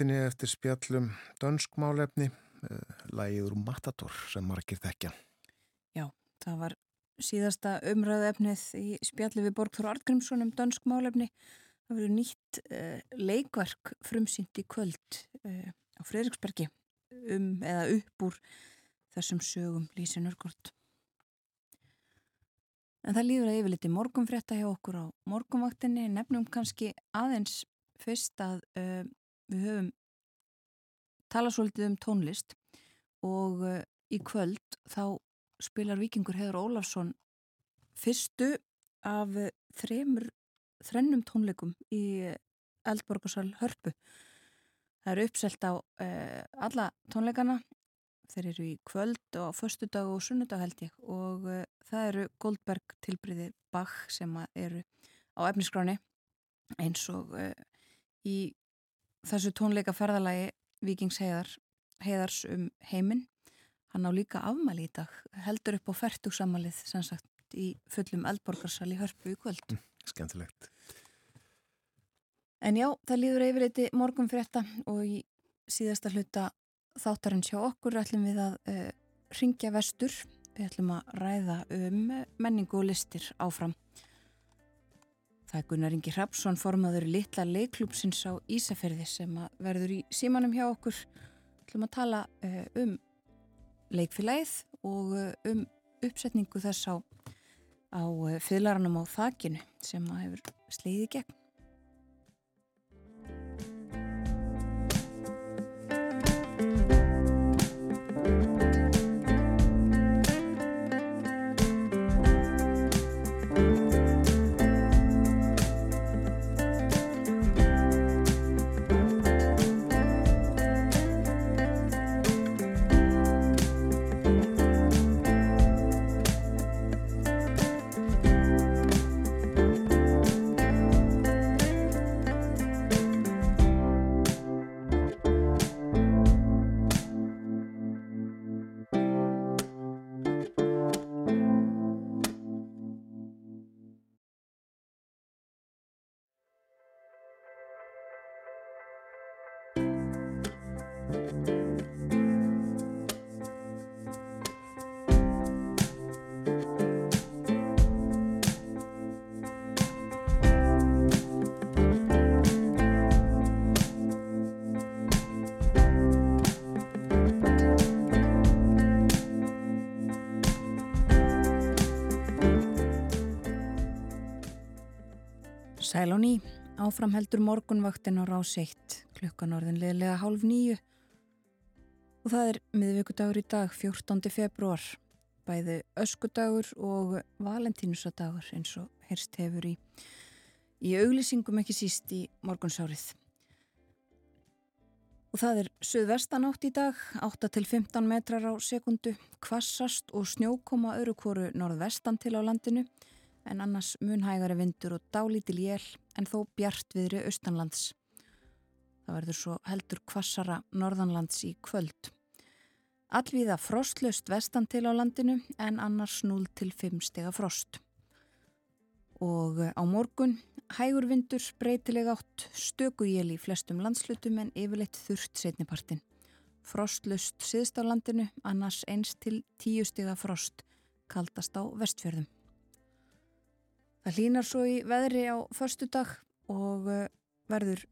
Morgunvaktinni eftir spjallum dönskmálefni, eh, lægiður Matador sem margir þekkja. Já, það var síðasta umræðu efnið í spjalli við Borgþór Artgrímsson um dansk málefni. Það verður nýtt uh, leikverk frumsýnt í kvöld uh, á Fredriksbergi um eða upp úr þessum sögum Lísi Nörgård. En það líður að yfirleiti morgunfrétta hjá okkur á morgunvaktinni. Nefnum kannski aðeins fyrst að uh, við höfum talað svolítið um tónlist og uh, í kvöld þá spilar vikingur Heður Ólafsson fyrstu af uh, þremur, þrennum tónleikum í Eldborgarsal Hörpu. Það eru uppselt á alla tónleikana þeir eru í kvöld og förstu dag og sunnudag held ég og uh, það eru Goldberg tilbriði Bach sem eru á efniskráni eins og uh, í þessu tónleika ferðalagi Víkings heiðar, heiðars um heiminn hann á líka afmæli í dag heldur upp á færtugsammalið sem sagt í fullum eldborgarsal í hörpu í kvöld mm, Skemmtilegt En já, það líður yfirleiti morgun frétta og í síðasta hluta þáttarins hjá okkur ætlum við að uh, ringja vestur. Við ætlum að ræða um menningu og listir áfram. Það er Gunnar Ingi Hrapsson formaður litla leikklúpsins á Ísafjörði sem verður í símanum hjá okkur. Ætlum að tala uh, um leikfélagið og uh, um uppsetningu þess á, á fyrlaranum á þakinu sem hefur sleiði gegn. Sæl og ný, áframheldur morgunvaktin á rás 1, klukkan orðin liðlega hálf nýju og það er miðvíkudagur í dag, 14. februar, bæði öskudagur og valentínusadagur eins og heyrst hefur í, í auglýsingum ekki síst í morgunsárið. Og það er söðvestan átt í dag, 8-15 metrar á sekundu, kvassast og snjókoma öru kóru norðvestan til á landinu en annars munhægari vindur og dálítil jél en þó bjart viðri austanlands. Það verður svo heldur kvassara norðanlands í kvöld. Allvíða frostlust vestan til á landinu en annars 0 til 5 stega frost. Og á morgun hægur vindur breytileg átt stöku jél í flestum landslutum en yfirleitt þurft setnipartin. Frostlust síðst á landinu annars 1 til 10 stega frost kaldast á vestfjörðum. Það hlínar svo í veðri á förstu dag og eh, verður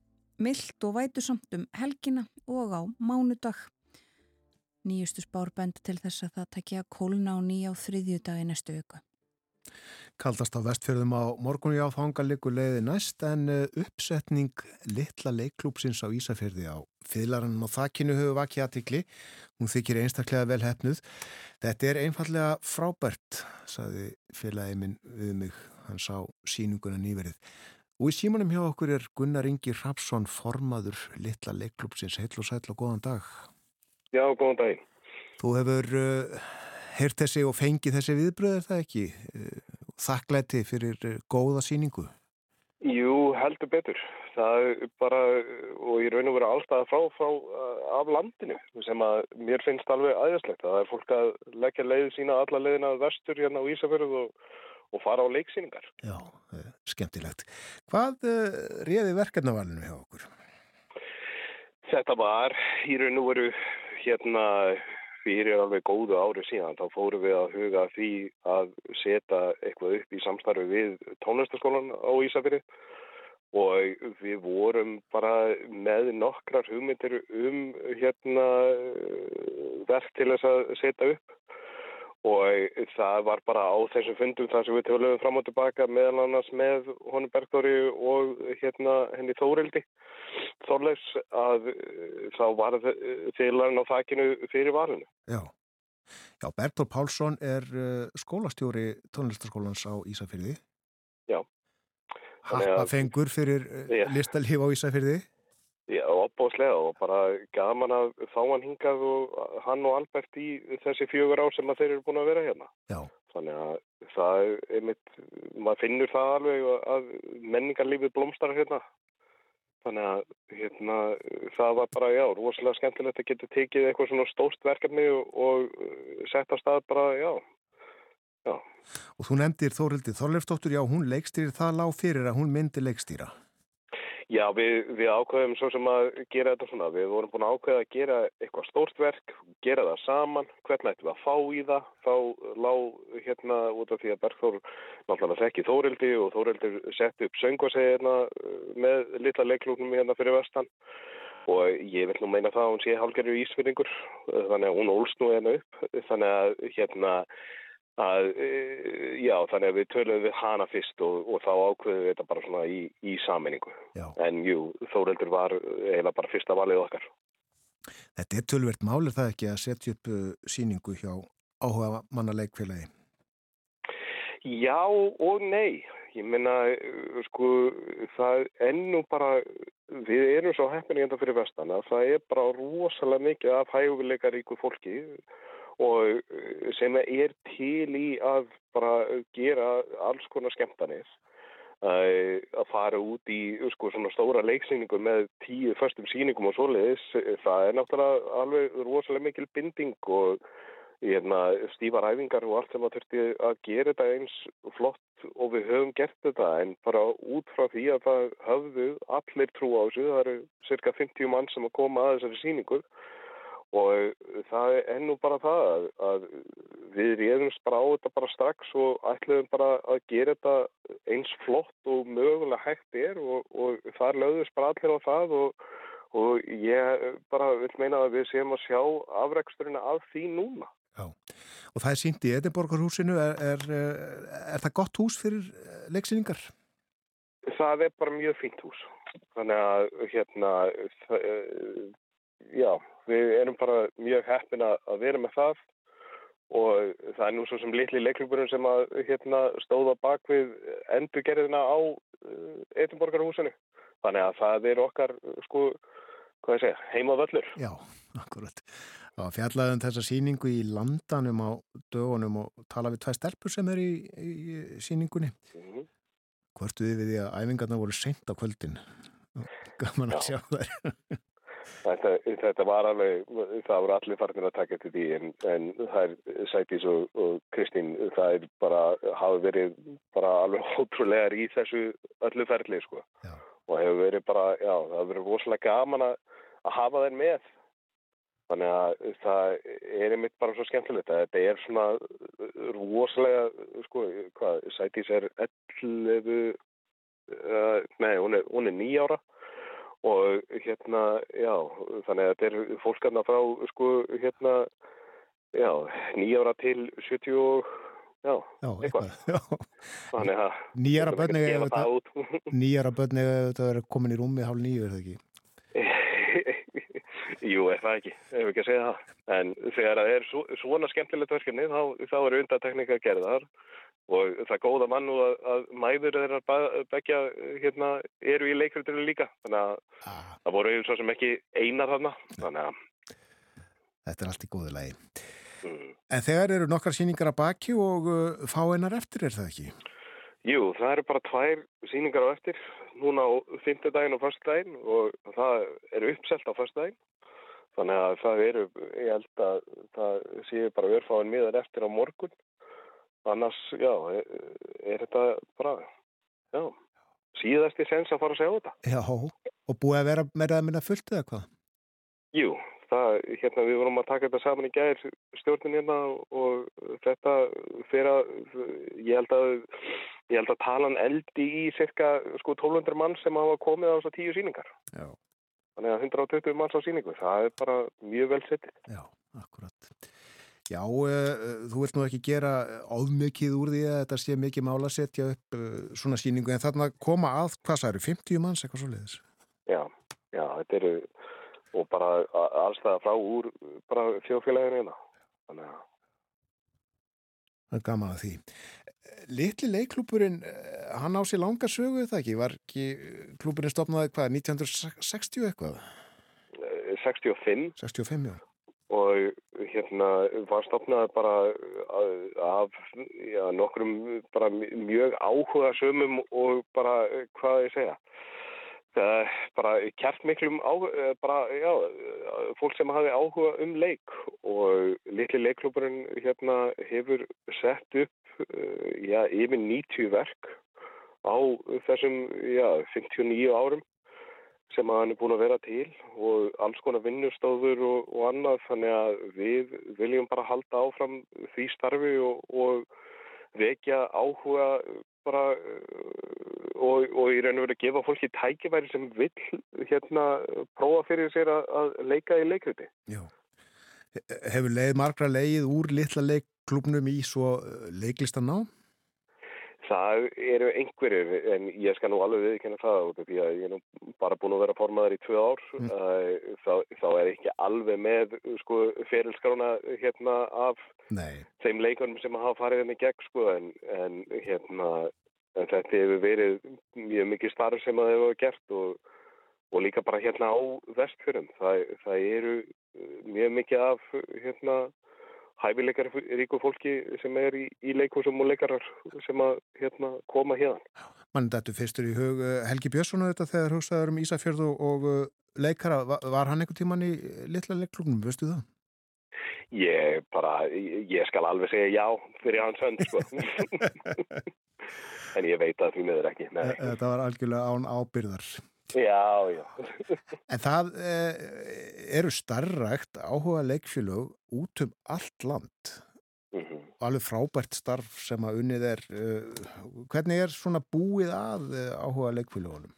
myllt og vætusamt um helgina og á mánudag. Nýjustu spár bend til þess að það takja kólna á nýja á þriðju dag í næstu viku. Kaldast á vestfjörðum á morgunni á þangaliku leiði næst en eh, uppsetning litla leikklúpsins á Ísafjörði á fyllarannum á þakkinu höfu vakið aðtikli. Hún þykir einstaklega vel hefnuð. Þetta er einfallega frábært, saði fylagið minn við mig hann sá síninguna nýverið. Og í símanum hjá okkur er Gunnar Ingi Rapsson, formaður litla leikklúpsins. Heil og og góðan dag. Já, góðan dag. Þú hefur uh, heyrt þessi og fengið þessi viðbröð, er það ekki? Uh, þakklæti fyrir uh, góða síningu? Jú, heldur betur. Það er bara, og ég raun og vera alltaf frá, frá af landinu sem að mér finnst alveg aðeinslegt. Það er fólk að leggja leiði sína alla leiðina vestur hérna á Ísafjörðu og og fara á leiksýningar. Já, eh, skemmtilegt. Hvað uh, réði verkefnavalinu hjá okkur? Þetta var í raun og veru hérna fyrir alveg góðu ári síðan þá fórum við að huga því að setja eitthvað upp í samstarfi við tónlistaskólan á Ísafjörði og við vorum bara með nokkrar hugmyndir um hérna verk til þess að setja upp og það var bara á þessum fundum þar sem við töluðum fram og tilbaka meðal annars með honum Bergdóri og hérna henni Þórildi Þorleifs að uh, þá var þeilarinn á þakkinu fyrir valinu. Já, Já Bergdór Pálsson er uh, skólastjóri tónlistaskólans á Ísafyrði. Já. Happa fengur fyrir uh, listalíf á Ísafyrði. Já, opbóðslega og bara gaman að fá hann hingað og hann og Albert í þessi fjögur ár sem að þeir eru búin að vera hérna. Já. Þannig að það er mitt, maður finnur það alveg að menningarlífið blómstar hérna. Þannig að hérna, það var bara, já, rosalega skemmtilegt að geta tekið eitthvað svona stóst verkefni og, og sett á stað bara, já, já. Og þú nefndir Þórildi Þorleifsdóttur, já, hún leikstýrir það lág fyrir að hún myndi leikstýra. Já, við, við ákveðum svo sem að gera þetta svona. Við vorum búin að ákveða að gera eitthvað stórt verk, gera það saman, hvernig ættum við að fá í það. Þá lág hérna út af því að Bergþór náttúrulega þekki Þórildi og Þórildi setti upp söngvasegi hérna með litla leiklúknum hérna fyrir vestan. Og ég vil nú meina það að hún sé hálgerju ísfyrringur, þannig að hún ólst nú hérna upp. Þannig að hérna að, já, þannig að við töluðum við hana fyrst og, og þá ákveðum við þetta bara svona í, í saminningu. En jú, Þóreldur var eiginlega bara fyrsta valið okkar. Þetta er tölvert málið það ekki að setja upp síningu hjá áhuga mannaleikfélagi? Já og nei. Ég minna, sko, það ennú bara, við erum svo heppinni enda fyrir vestana, það er bara rosalega mikið af hæguleika ríku fólki og sem er til í að bara gera alls konar skemmtanir að fara út í sko, stóra leiksýningu með tíu förstum sýningum og svoleiðis það er náttúrulega alveg rosalega mikil binding og hérna, stífar æfingar og allt sem að þurfti að gera þetta eins flott og við höfum gert þetta en bara út frá því að það höfðu allir trú á þessu, það eru cirka 50 mann sem að koma að þessari sýningu og það er nú bara það að, að við reyðumst bara á þetta bara strax og ætluðum bara að gera þetta eins flott og mögulega hægt er og, og þar lögðust bara allir á það og, og ég bara vil meina að við séum að sjá afræksturina af því núna. Já, og það er sínt í Edinborgarhúsinu, er, er, er það gott hús fyrir leiksýningar? Það er bara mjög fínt hús, þannig að hérna, það, já, við erum bara mjög heppin að vera með það og það er nú svo sem litli leiklúburinn sem að hérna, stóða bak við endurgerðina á Edinborgarhúsinu. Þannig að það er okkar, sko, hvað ég segja, heimað völlur. Já, akkurat. Það fjallaðum þessa síningu í landanum á dögunum og tala við tvei stelpur sem er í, í síningunni. Mm -hmm. Hvortu þið við því að æfingarna voru sent á kvöldin? Gaman að sjá þær. *laughs* Þetta, þetta var alveg, það voru allir farnir að taka til því en, en það er Sætís og, og Kristín, það er bara, hafi verið bara alveg *laughs* ótrúlegar í þessu öllu ferli sko já. og hefur verið bara, já, það hefur verið rosalega gaman að, að hafa þeir með. Þannig að það er einmitt bara svo skemmtilegt að þetta er svona rosalega, sko, hvað, Sætís er 11, uh, nei, hún er, hún er nýjára og hérna, já, þannig að þetta er fólkarna frá, sko, hérna, já, nýjára til 70 og, já, já eitthvað. *laughs* Þannig að nýjára börni nýjára börni þetta *laughs* er komin í rúmi hálf nýju, er það ekki? *laughs* Jú, er það ekki, ef ekki að segja það. En þegar það er svona skemmtilegt verkefni, þá, þá eru undateknika gerðar og það er góða mann og að, að mæður þeirra begja hérna, eru í leikriturinn líka. Þannig að ah. það voru svo sem ekki einar þarna. Þannig að... Þetta er allt í góðu lagi. Mm. En þegar eru nokkar síningar að baki og uh, fá einar eftir, er það ekki? Jú, það eru bara tvær síningar á eftir, núna á fymtudaginn og förstudaginn og það eru uppselt á förstudaginn. Þannig að það eru, ég held að það séu bara örfáinn miðan eftir á morgun. Annars, já, er, er þetta bara, já, síðasti sens að fara að segja þetta. Já, og búið að vera meira að minna fullt eða hvað? Jú, það, hérna við vorum að taka þetta saman í gær stjórnin hérna og þetta fyrir að, ég held að, ég held að talan eldi í cirka sko 1200 mann sem hafa komið á þess að tíu síningar. Já. Þannig að 120 manns á síningu, það er bara mjög vel settið. Já, akkurat. Já, uh, þú vilt nú ekki gera áðmikið úr því að þetta sé mikið mála setja upp uh, svona síningu en þarna koma að, hvað særu, 50 manns eitthvað svo leiðis? Já, já, þetta eru og bara allstæða frá úr bara þjóðfélaginu hérna. Þannig að Það er gaman að því. Litli leikklúpurinn, hann á sér langa sögu það ekki? Var ekki klúpurinn stopnaði hvað, 1960 eitthvað? 65 65, já. Hérna var stopnaði bara af já, nokkrum bara mjög áhuga sömum og bara hvað ég segja? Það bara kert miklum á, bara, já, fólk sem hafi áhuga um leik og litli leikklúburinn hérna hefur sett upp já, yfir 90 verk á þessum já, 59 árum sem að hann er búin að vera til og alls konar vinnustofur og, og annað þannig að við viljum bara halda áfram því starfi og, og vekja áhuga bara og, og í raun og veru að gefa fólki tækifæri sem vill hérna prófa fyrir sér að, að leika í leikviti. Já. Hefur leið margra leið úr litla leikklubnum í svo leiklistan ná? Það eru einhverjir, en ég skal nú alveg viðkynna það út af því að ég er nú bara búin að vera formaður í tvö ár, mm. þá, þá er ekki alveg með sko, ferilskrána hérna af Nei. þeim leikunum sem hafa farið henni gegn, sko, en, en, hérna, en þetta hefur verið mjög mikið starf sem það hefur gert og, og líka bara hérna á vestfjörum. Það, það eru mjög mikið af hérna hæfileikar ríku fólki sem er í, í leikúsum og leikarar sem að hérna, koma hérna. Mann þetta fyrstur í hug Helgi Björnsson þetta þegar hugsaður um Ísafjörð og, og leikara, var, hann einhvern tíman í litla leikklubnum, veistu það? Ég bara, ég skal alveg segja já fyrir hans hönd sko. *laughs* en ég veit að því meður ekki. Nei. Þetta var algjörlega án ábyrðar. Já, já. en það eh, eru starrægt áhuga leikfélög út um allt land Mm -hmm. og alveg frábært starf sem að unnið er. Uh, hvernig er svona búið að uh, áhuga leikfélagunum?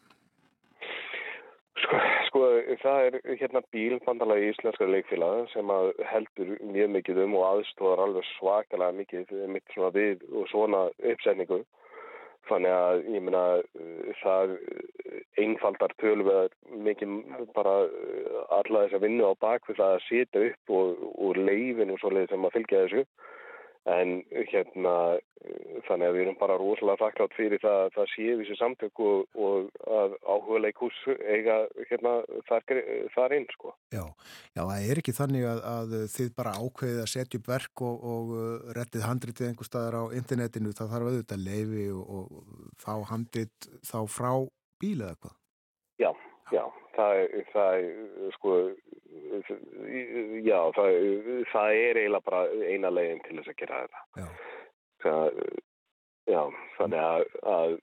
Sko, sko, það er hérna bílbandalagi íslenska leikfélag sem að heldur mjög mikið um og aðstóðar alveg svakalega mikið mitt svona við og svona uppsetningu. Þannig að ég meina það einfaldar tölveðar mikið bara alla þess að vinna á bakvið það að setja upp og, og leifin og svoleið sem að fylgja þessu. En hérna þannig að við erum bara rosalega þakklátt fyrir það að það sé þessi samtök og, og að áhuga leikús eiga hérna þar, þar inn sko. Já, já, það er ekki þannig að, að þið bara ákveðið að setja upp verk og, og rettið handritið einhver staðar á internetinu, það þarf auðvitað leifi og, og fá handrit þá frá bíla eða hvað? Já, já, það, það sko já, það, það er eiginlega bara eina leginn til þess að gera þetta. Já. Það, já, þannig að, að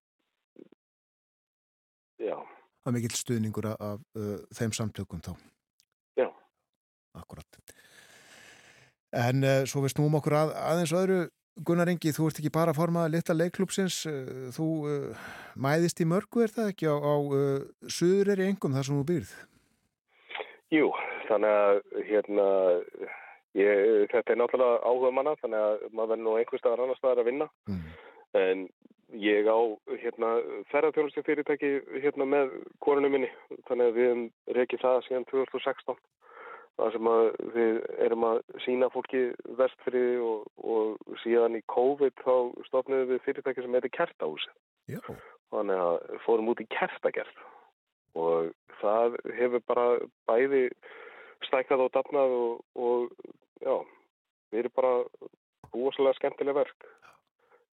já. Það er mikill stuðningur af, af uh, þeim samtökum þá. Já. Akkurat. En uh, svo við snúum okkur að, aðeins öðru Gunnar Ingi, þú ert ekki bara að formaða litla leikklúpsins, þú uh, mæðist í mörgu er það ekki á, á uh, söður er í engum þar sem þú byrð? Jú, þannig að hérna, ég, þetta er náttúrulega áhuga manna, þannig að maður verður nú einhver staðar annar staðar að vinna, Mm. en ég á hérna, ferðarþjónustu fyrirtæki hérna, með korunum minni, þannig að við hefum reykið það síðan 2016 það sem við erum að sína fólki vestfriði og, og síðan í COVID þá stofnum við fyrirtæki sem heitir Kertahús Já. þannig að fórum út í kertagerð og það hefur bara bæði stækkað og dafnað og, og já, við erum bara búaslega skemmtilega verk.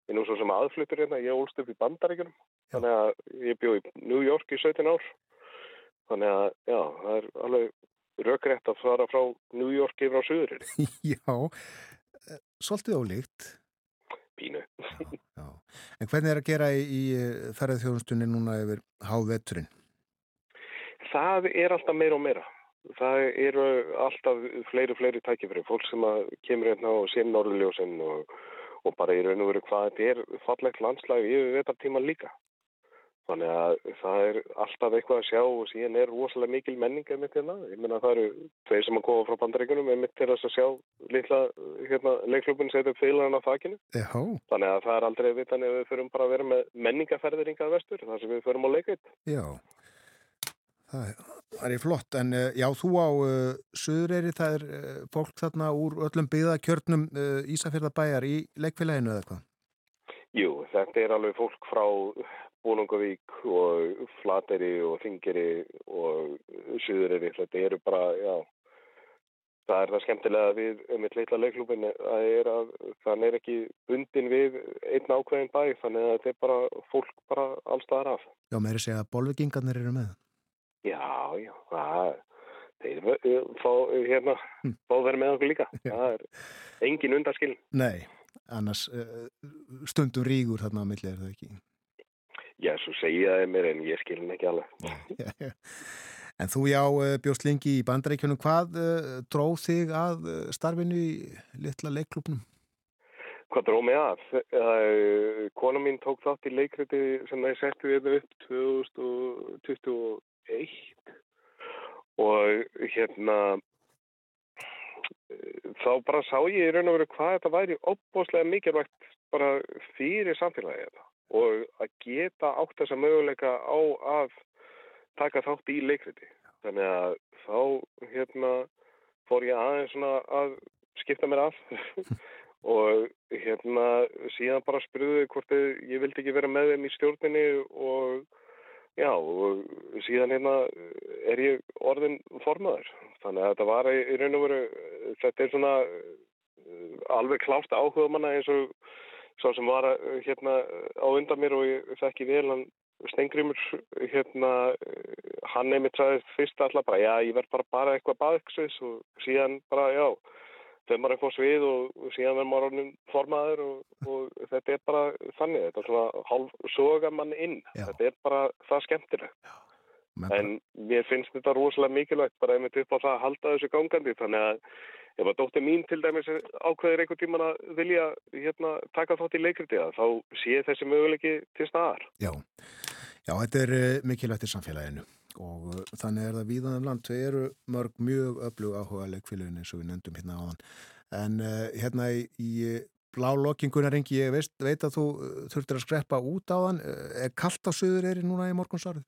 Ég nú svo sem aðfluttur hérna, ég ólst upp í bandaríkjunum þannig að ég bjó í New York í 17 ár. Þannig að já, það er alveg rökrétt að fara frá New York yfir á söðurir. *laughs* Já, eh, svolítið ólíkt. Pínu. Já, já. En hvernig er að gera í, í ferðarþjónustunni núna yfir háveturinn? Það er alltaf meira og meira. það eru alltaf fleiri, fleiri tækifæri. Fólk sem kemur hérna og sér norðljósinn og, og bara í raun og veru hvað þetta er fallegt landslag yfir vetartíman líka. Þannig að það er alltaf eitthvað að sjá og síðan er rosalega mikil menning með hérna. Ég meina það eru tveir sem að koma frá bandaríkunum með mitt til þess að sjá litla hérna, leikklubin setja upp feilarinn á þakkinu. Þannig að það er aldrei vitan ef við förum bara að vera með menningaferðir yngað vestur, þar sem við förum á leikveit. já. Það er- flott, en uh, já, þú á uh, Suðureyri, það er uh, fólk þarna úr öllum byggðakjörnum uh, Ísafjörðabæjar í leikfélaginu eða hvað? Jú, þetta er alveg fólk frá Búnungavík og Flateri og Þingeri og Suðureyri. Þetta eru bara, já, það er það skemmtilega við eitt litla leikklubin að er að þann er ekki bundin við einn ákveðin bæ, þannig að þetta er bara fólk bara allstaðar af. Já, meiri segja að bolvigingarnir eru með. Já, já, það, þeir eh, fá, hérna, fá verið með okkur líka. *laughs* Það er engin undaskiln. Nei, annars stundum rígur þarna á milli er það ekki. Já, svo segja það mér en ég skilin ekki alveg. En þú já, uh, bjóst lengi í bandaríkjunum, hvað uh, dróð þig að uh, starfinu í litla leikklubnum? Hvað dróð mig að? Kona mín tók þátt í leikriti sem það settu við upp 2021 og hérna eh, þá bara sá ég í raun og veru hvað þetta væri óbúslega mikilvægt bara fyrir samfélagið þetta og að geta átt þessa möguleika á að taka þátt í leikriti. Þannig að þá hérna fór ég aðeins svona að skipta mér af. *laughs* Og hérna síðan bara spurði hvort ég vildi ekki vera með þeim í stjórninni og já og síðan hérna er ég orðin formaður. Þannig að þetta var í, raun og veru þetta er svona eh, alveg klást áhuga manna eins og svo sem var eh, hérna á undan mér og ég þekki vel hann Stengrimur hérna eh, hann einmitt sagði fyrst alltaf bara já ég verð bara bara eitthvað baðiksvis og síðan bara já þegar maður fór svið og, síðan verður maður orðin formaður og, og þetta er bara þannig, þetta er svona hálf soga mann inn, Já. þetta er bara það skemmtilegt, en mér finnst þetta rosalega mikilvægt bara einmitt upp á það að halda þessu gangandi, þannig að ef að dóttir mín til dæmis ákveðir einhvern tíman að vilja hérna, taka þátt í leikriti þá sé þessi möguleiki til staðar. Já, já þetta er uh, mikilvægt í samfélaginu og uh, þannig er það víðan um land. Þau eru mörg mjög öflug áhuga leikfélaginu eins og við nefndum hérna áðan. En uh, hérna í, í blá lokkingunarengi, ég veist, veit að þú þurftir að skreppa út á hann. Uh, er kallt á söður eri núna í morgunsárið?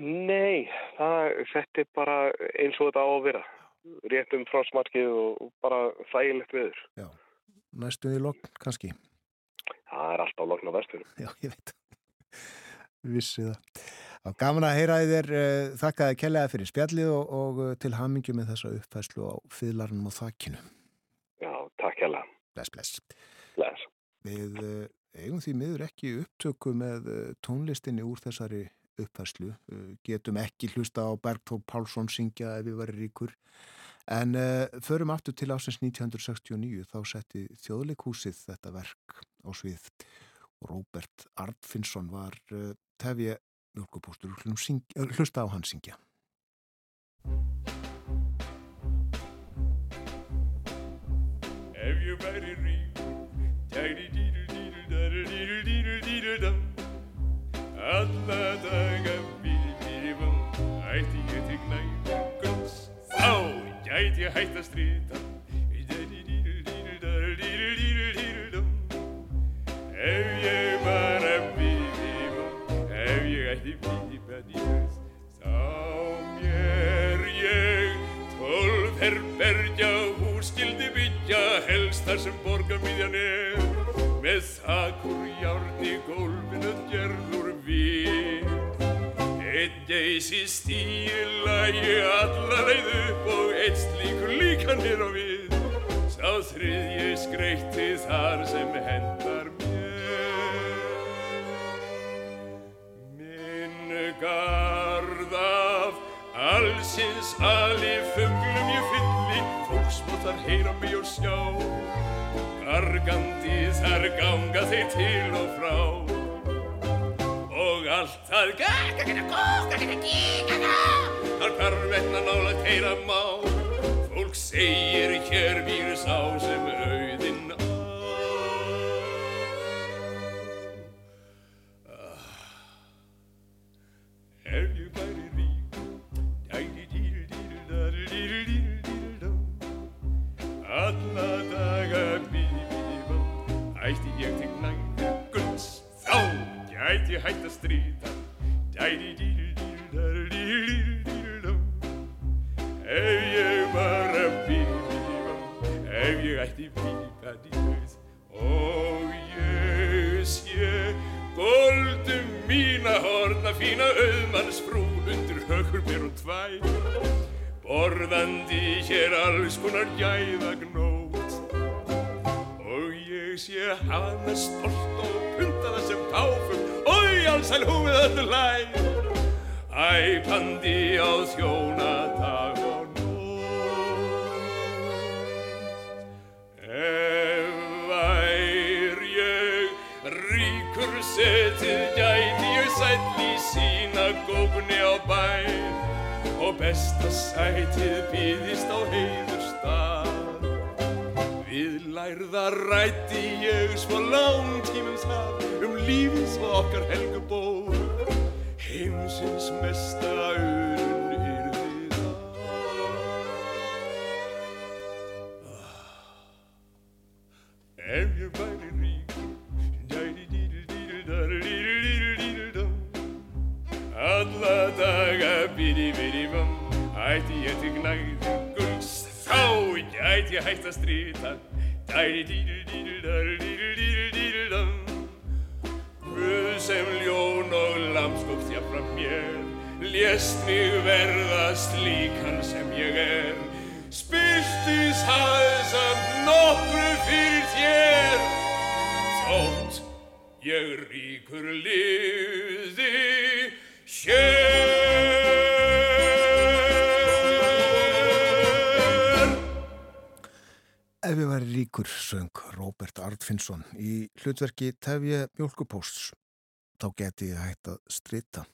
Nei, það, þetta er bara eins og þetta á að vera, rétt um frásmarkið og bara þægilegt viður. Já, næstu í lokn kannski. Það er alltaf lokn á vestunum. Já, ég veit. Vissi það. Og gaman að heyra þér uh, þakkaði kellega fyrir spjallið og, og uh, til hamingju með þessa uppfæslu á fyðlarnum og þakkinu. Já, takk hérlega. Bless, bless. Bless. Við uh, eigum því miður ekki upptöku með tónlistinni úr þessari uppfæslu. Uh, getum ekki hlusta á Bergþór Pálsson syngja ef við varum ríkur. En uh, förum aftur til ásins 1969 þá setti þjóðleikúsið þetta verk á svið og Róbert Arnfinnsson var uh, tefja mjölkupóstur hlusta á hann syngja. Ef ég væri ríkur Tæri-dýru-dýru-dæru-dýru-dýru-dýru-dam Alla daga við-dýrum Ætti ég til knæpugans Þá gæti ég hægt að strita. Ef ég bara við-dýrum Ef ég ætti við-dýrum Þá mér ég tólf herbergja hús skildi byggja helst þar sem borgarmiðjan er með þakur járni gólfinu gerður við Einn geysi stíla ég alla leið upp og einn slíkur líka á við. Sá þriðji skreitti þar sem hendar mér. Minn garð af allsins ali fuglum ég fylli. Fólksmótar heyra mig og sjá Gargandi þar ganga þeir til og frá Og allt það þar hvarvetna nálega heyra má. Fólk segir hér býr sá sem auðinn díl díl dó. Ef ég bara bó, ef ég ætti bíka díl og ég sé Góldum mína horna fína auðmannsfrú undir högur mér og tvær. Borðandi hér alls konar gæðagnót. Og ég sé hana stolt og puntaða sem káfum Ói, allsæl húið öllu hlæ Æpandi á þjóna dag og nótt Ef vær ég ríkur setið gæti ég sæll í sína gókunni á bæ. Og besta sætið býðist á heiður stað. Lærða rætti ég svo langtímins haf um lífins og okkar helgubóð heimsins mesta unn yrði það. Ef ég væri rík, dæri-dýri-dýri-dæri-dýri-dýri-dó Alla daga bíri-bíri-bum Ætti ég til gnæði gulls Þá ég hægt að stríta Guð sem ljón og lamskókt jafnfram mér Lést mig verða slíkan sem ég er Spyrtis hafði samt nokkru fyrir þér Þótt ég ríkur liði hér Ef ég væri ríkur, söng Róbert Artfinsson í hlutverki Tefje Mjölkupósts, þá geti ég hægt að strita.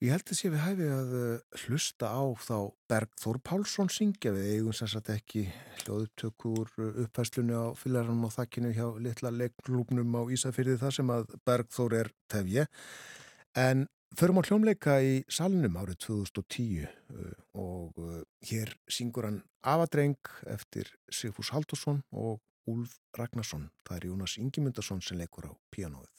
Ég held þess ég við hæfi að eh, hlusta á þá Bergþór Pálsson syngja við eigum sagt ekki hljóðutökur upphæslunni á fylgjaranum á þakkinu hjá litla leikklúpnum á Ísafyrði þar sem að Bergþór er Tefje. En förum á hljómleika í salnum árið 2010 uh, og uh, hér syngur hann Avadreng eftir Sigfús Haldursson og Úlf Ragnarsson. Það er Jónas Ingimundarsson sem leikur á píanóið.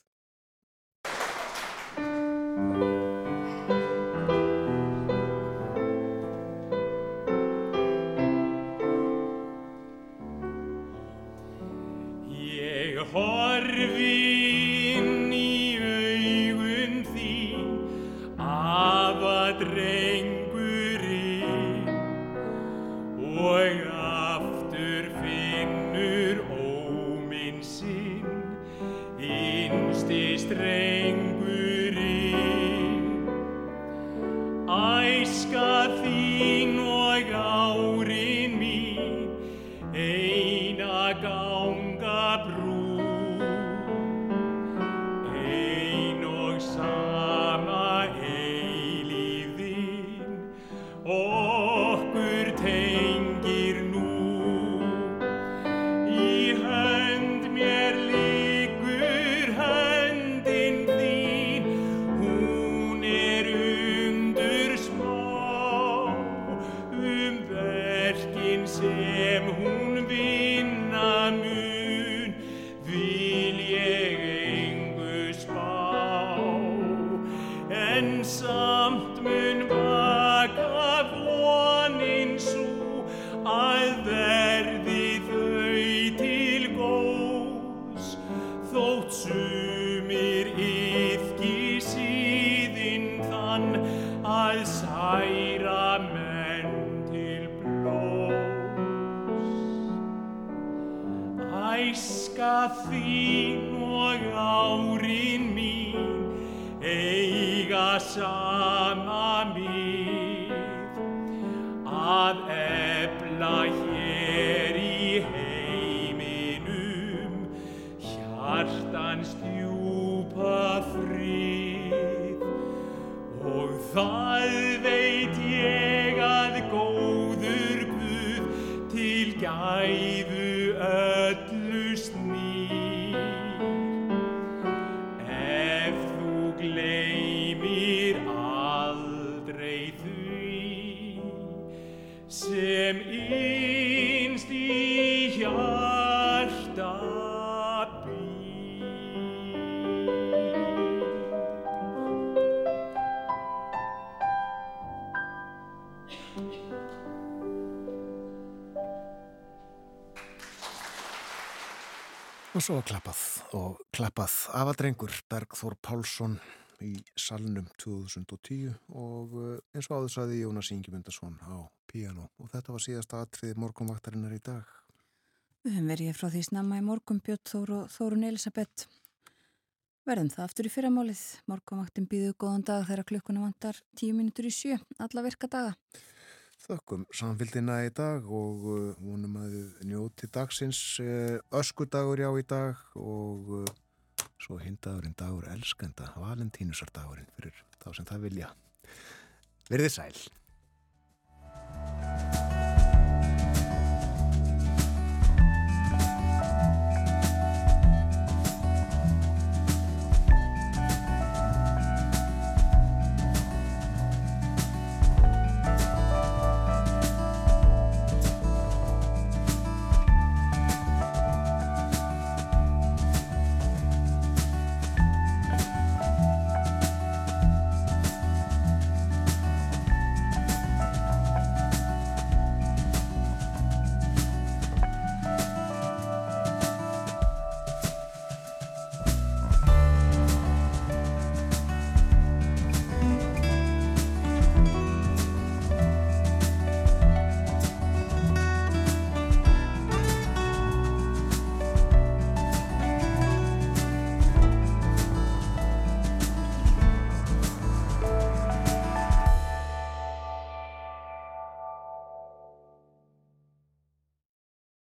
Og svo klappað og klappað afadrengur Bergþór Pálsson í salnum 2010 og eh, eins og áður saði Jónas Ingemundarsson á piano og þetta var síðasta atriði morgunvaktarinnar í dag. Við höfum verið frá því snemma í morgun Björn Þór og Þórun Elisabeth. Verðum það aftur í fyrramálið. Morgunvaktin býðu góðan dag þegar klukkuna vantar tíu mínutur í sjö, alla virka daga. Þökkum samfélgina í dag og uh, vonum að njóti dagsins uh, öskudagur já í dag og uh, svo hindagurinn dagur elskenda, valentínusardagurinn fyrir þá sem það vilja. Verðið sæl.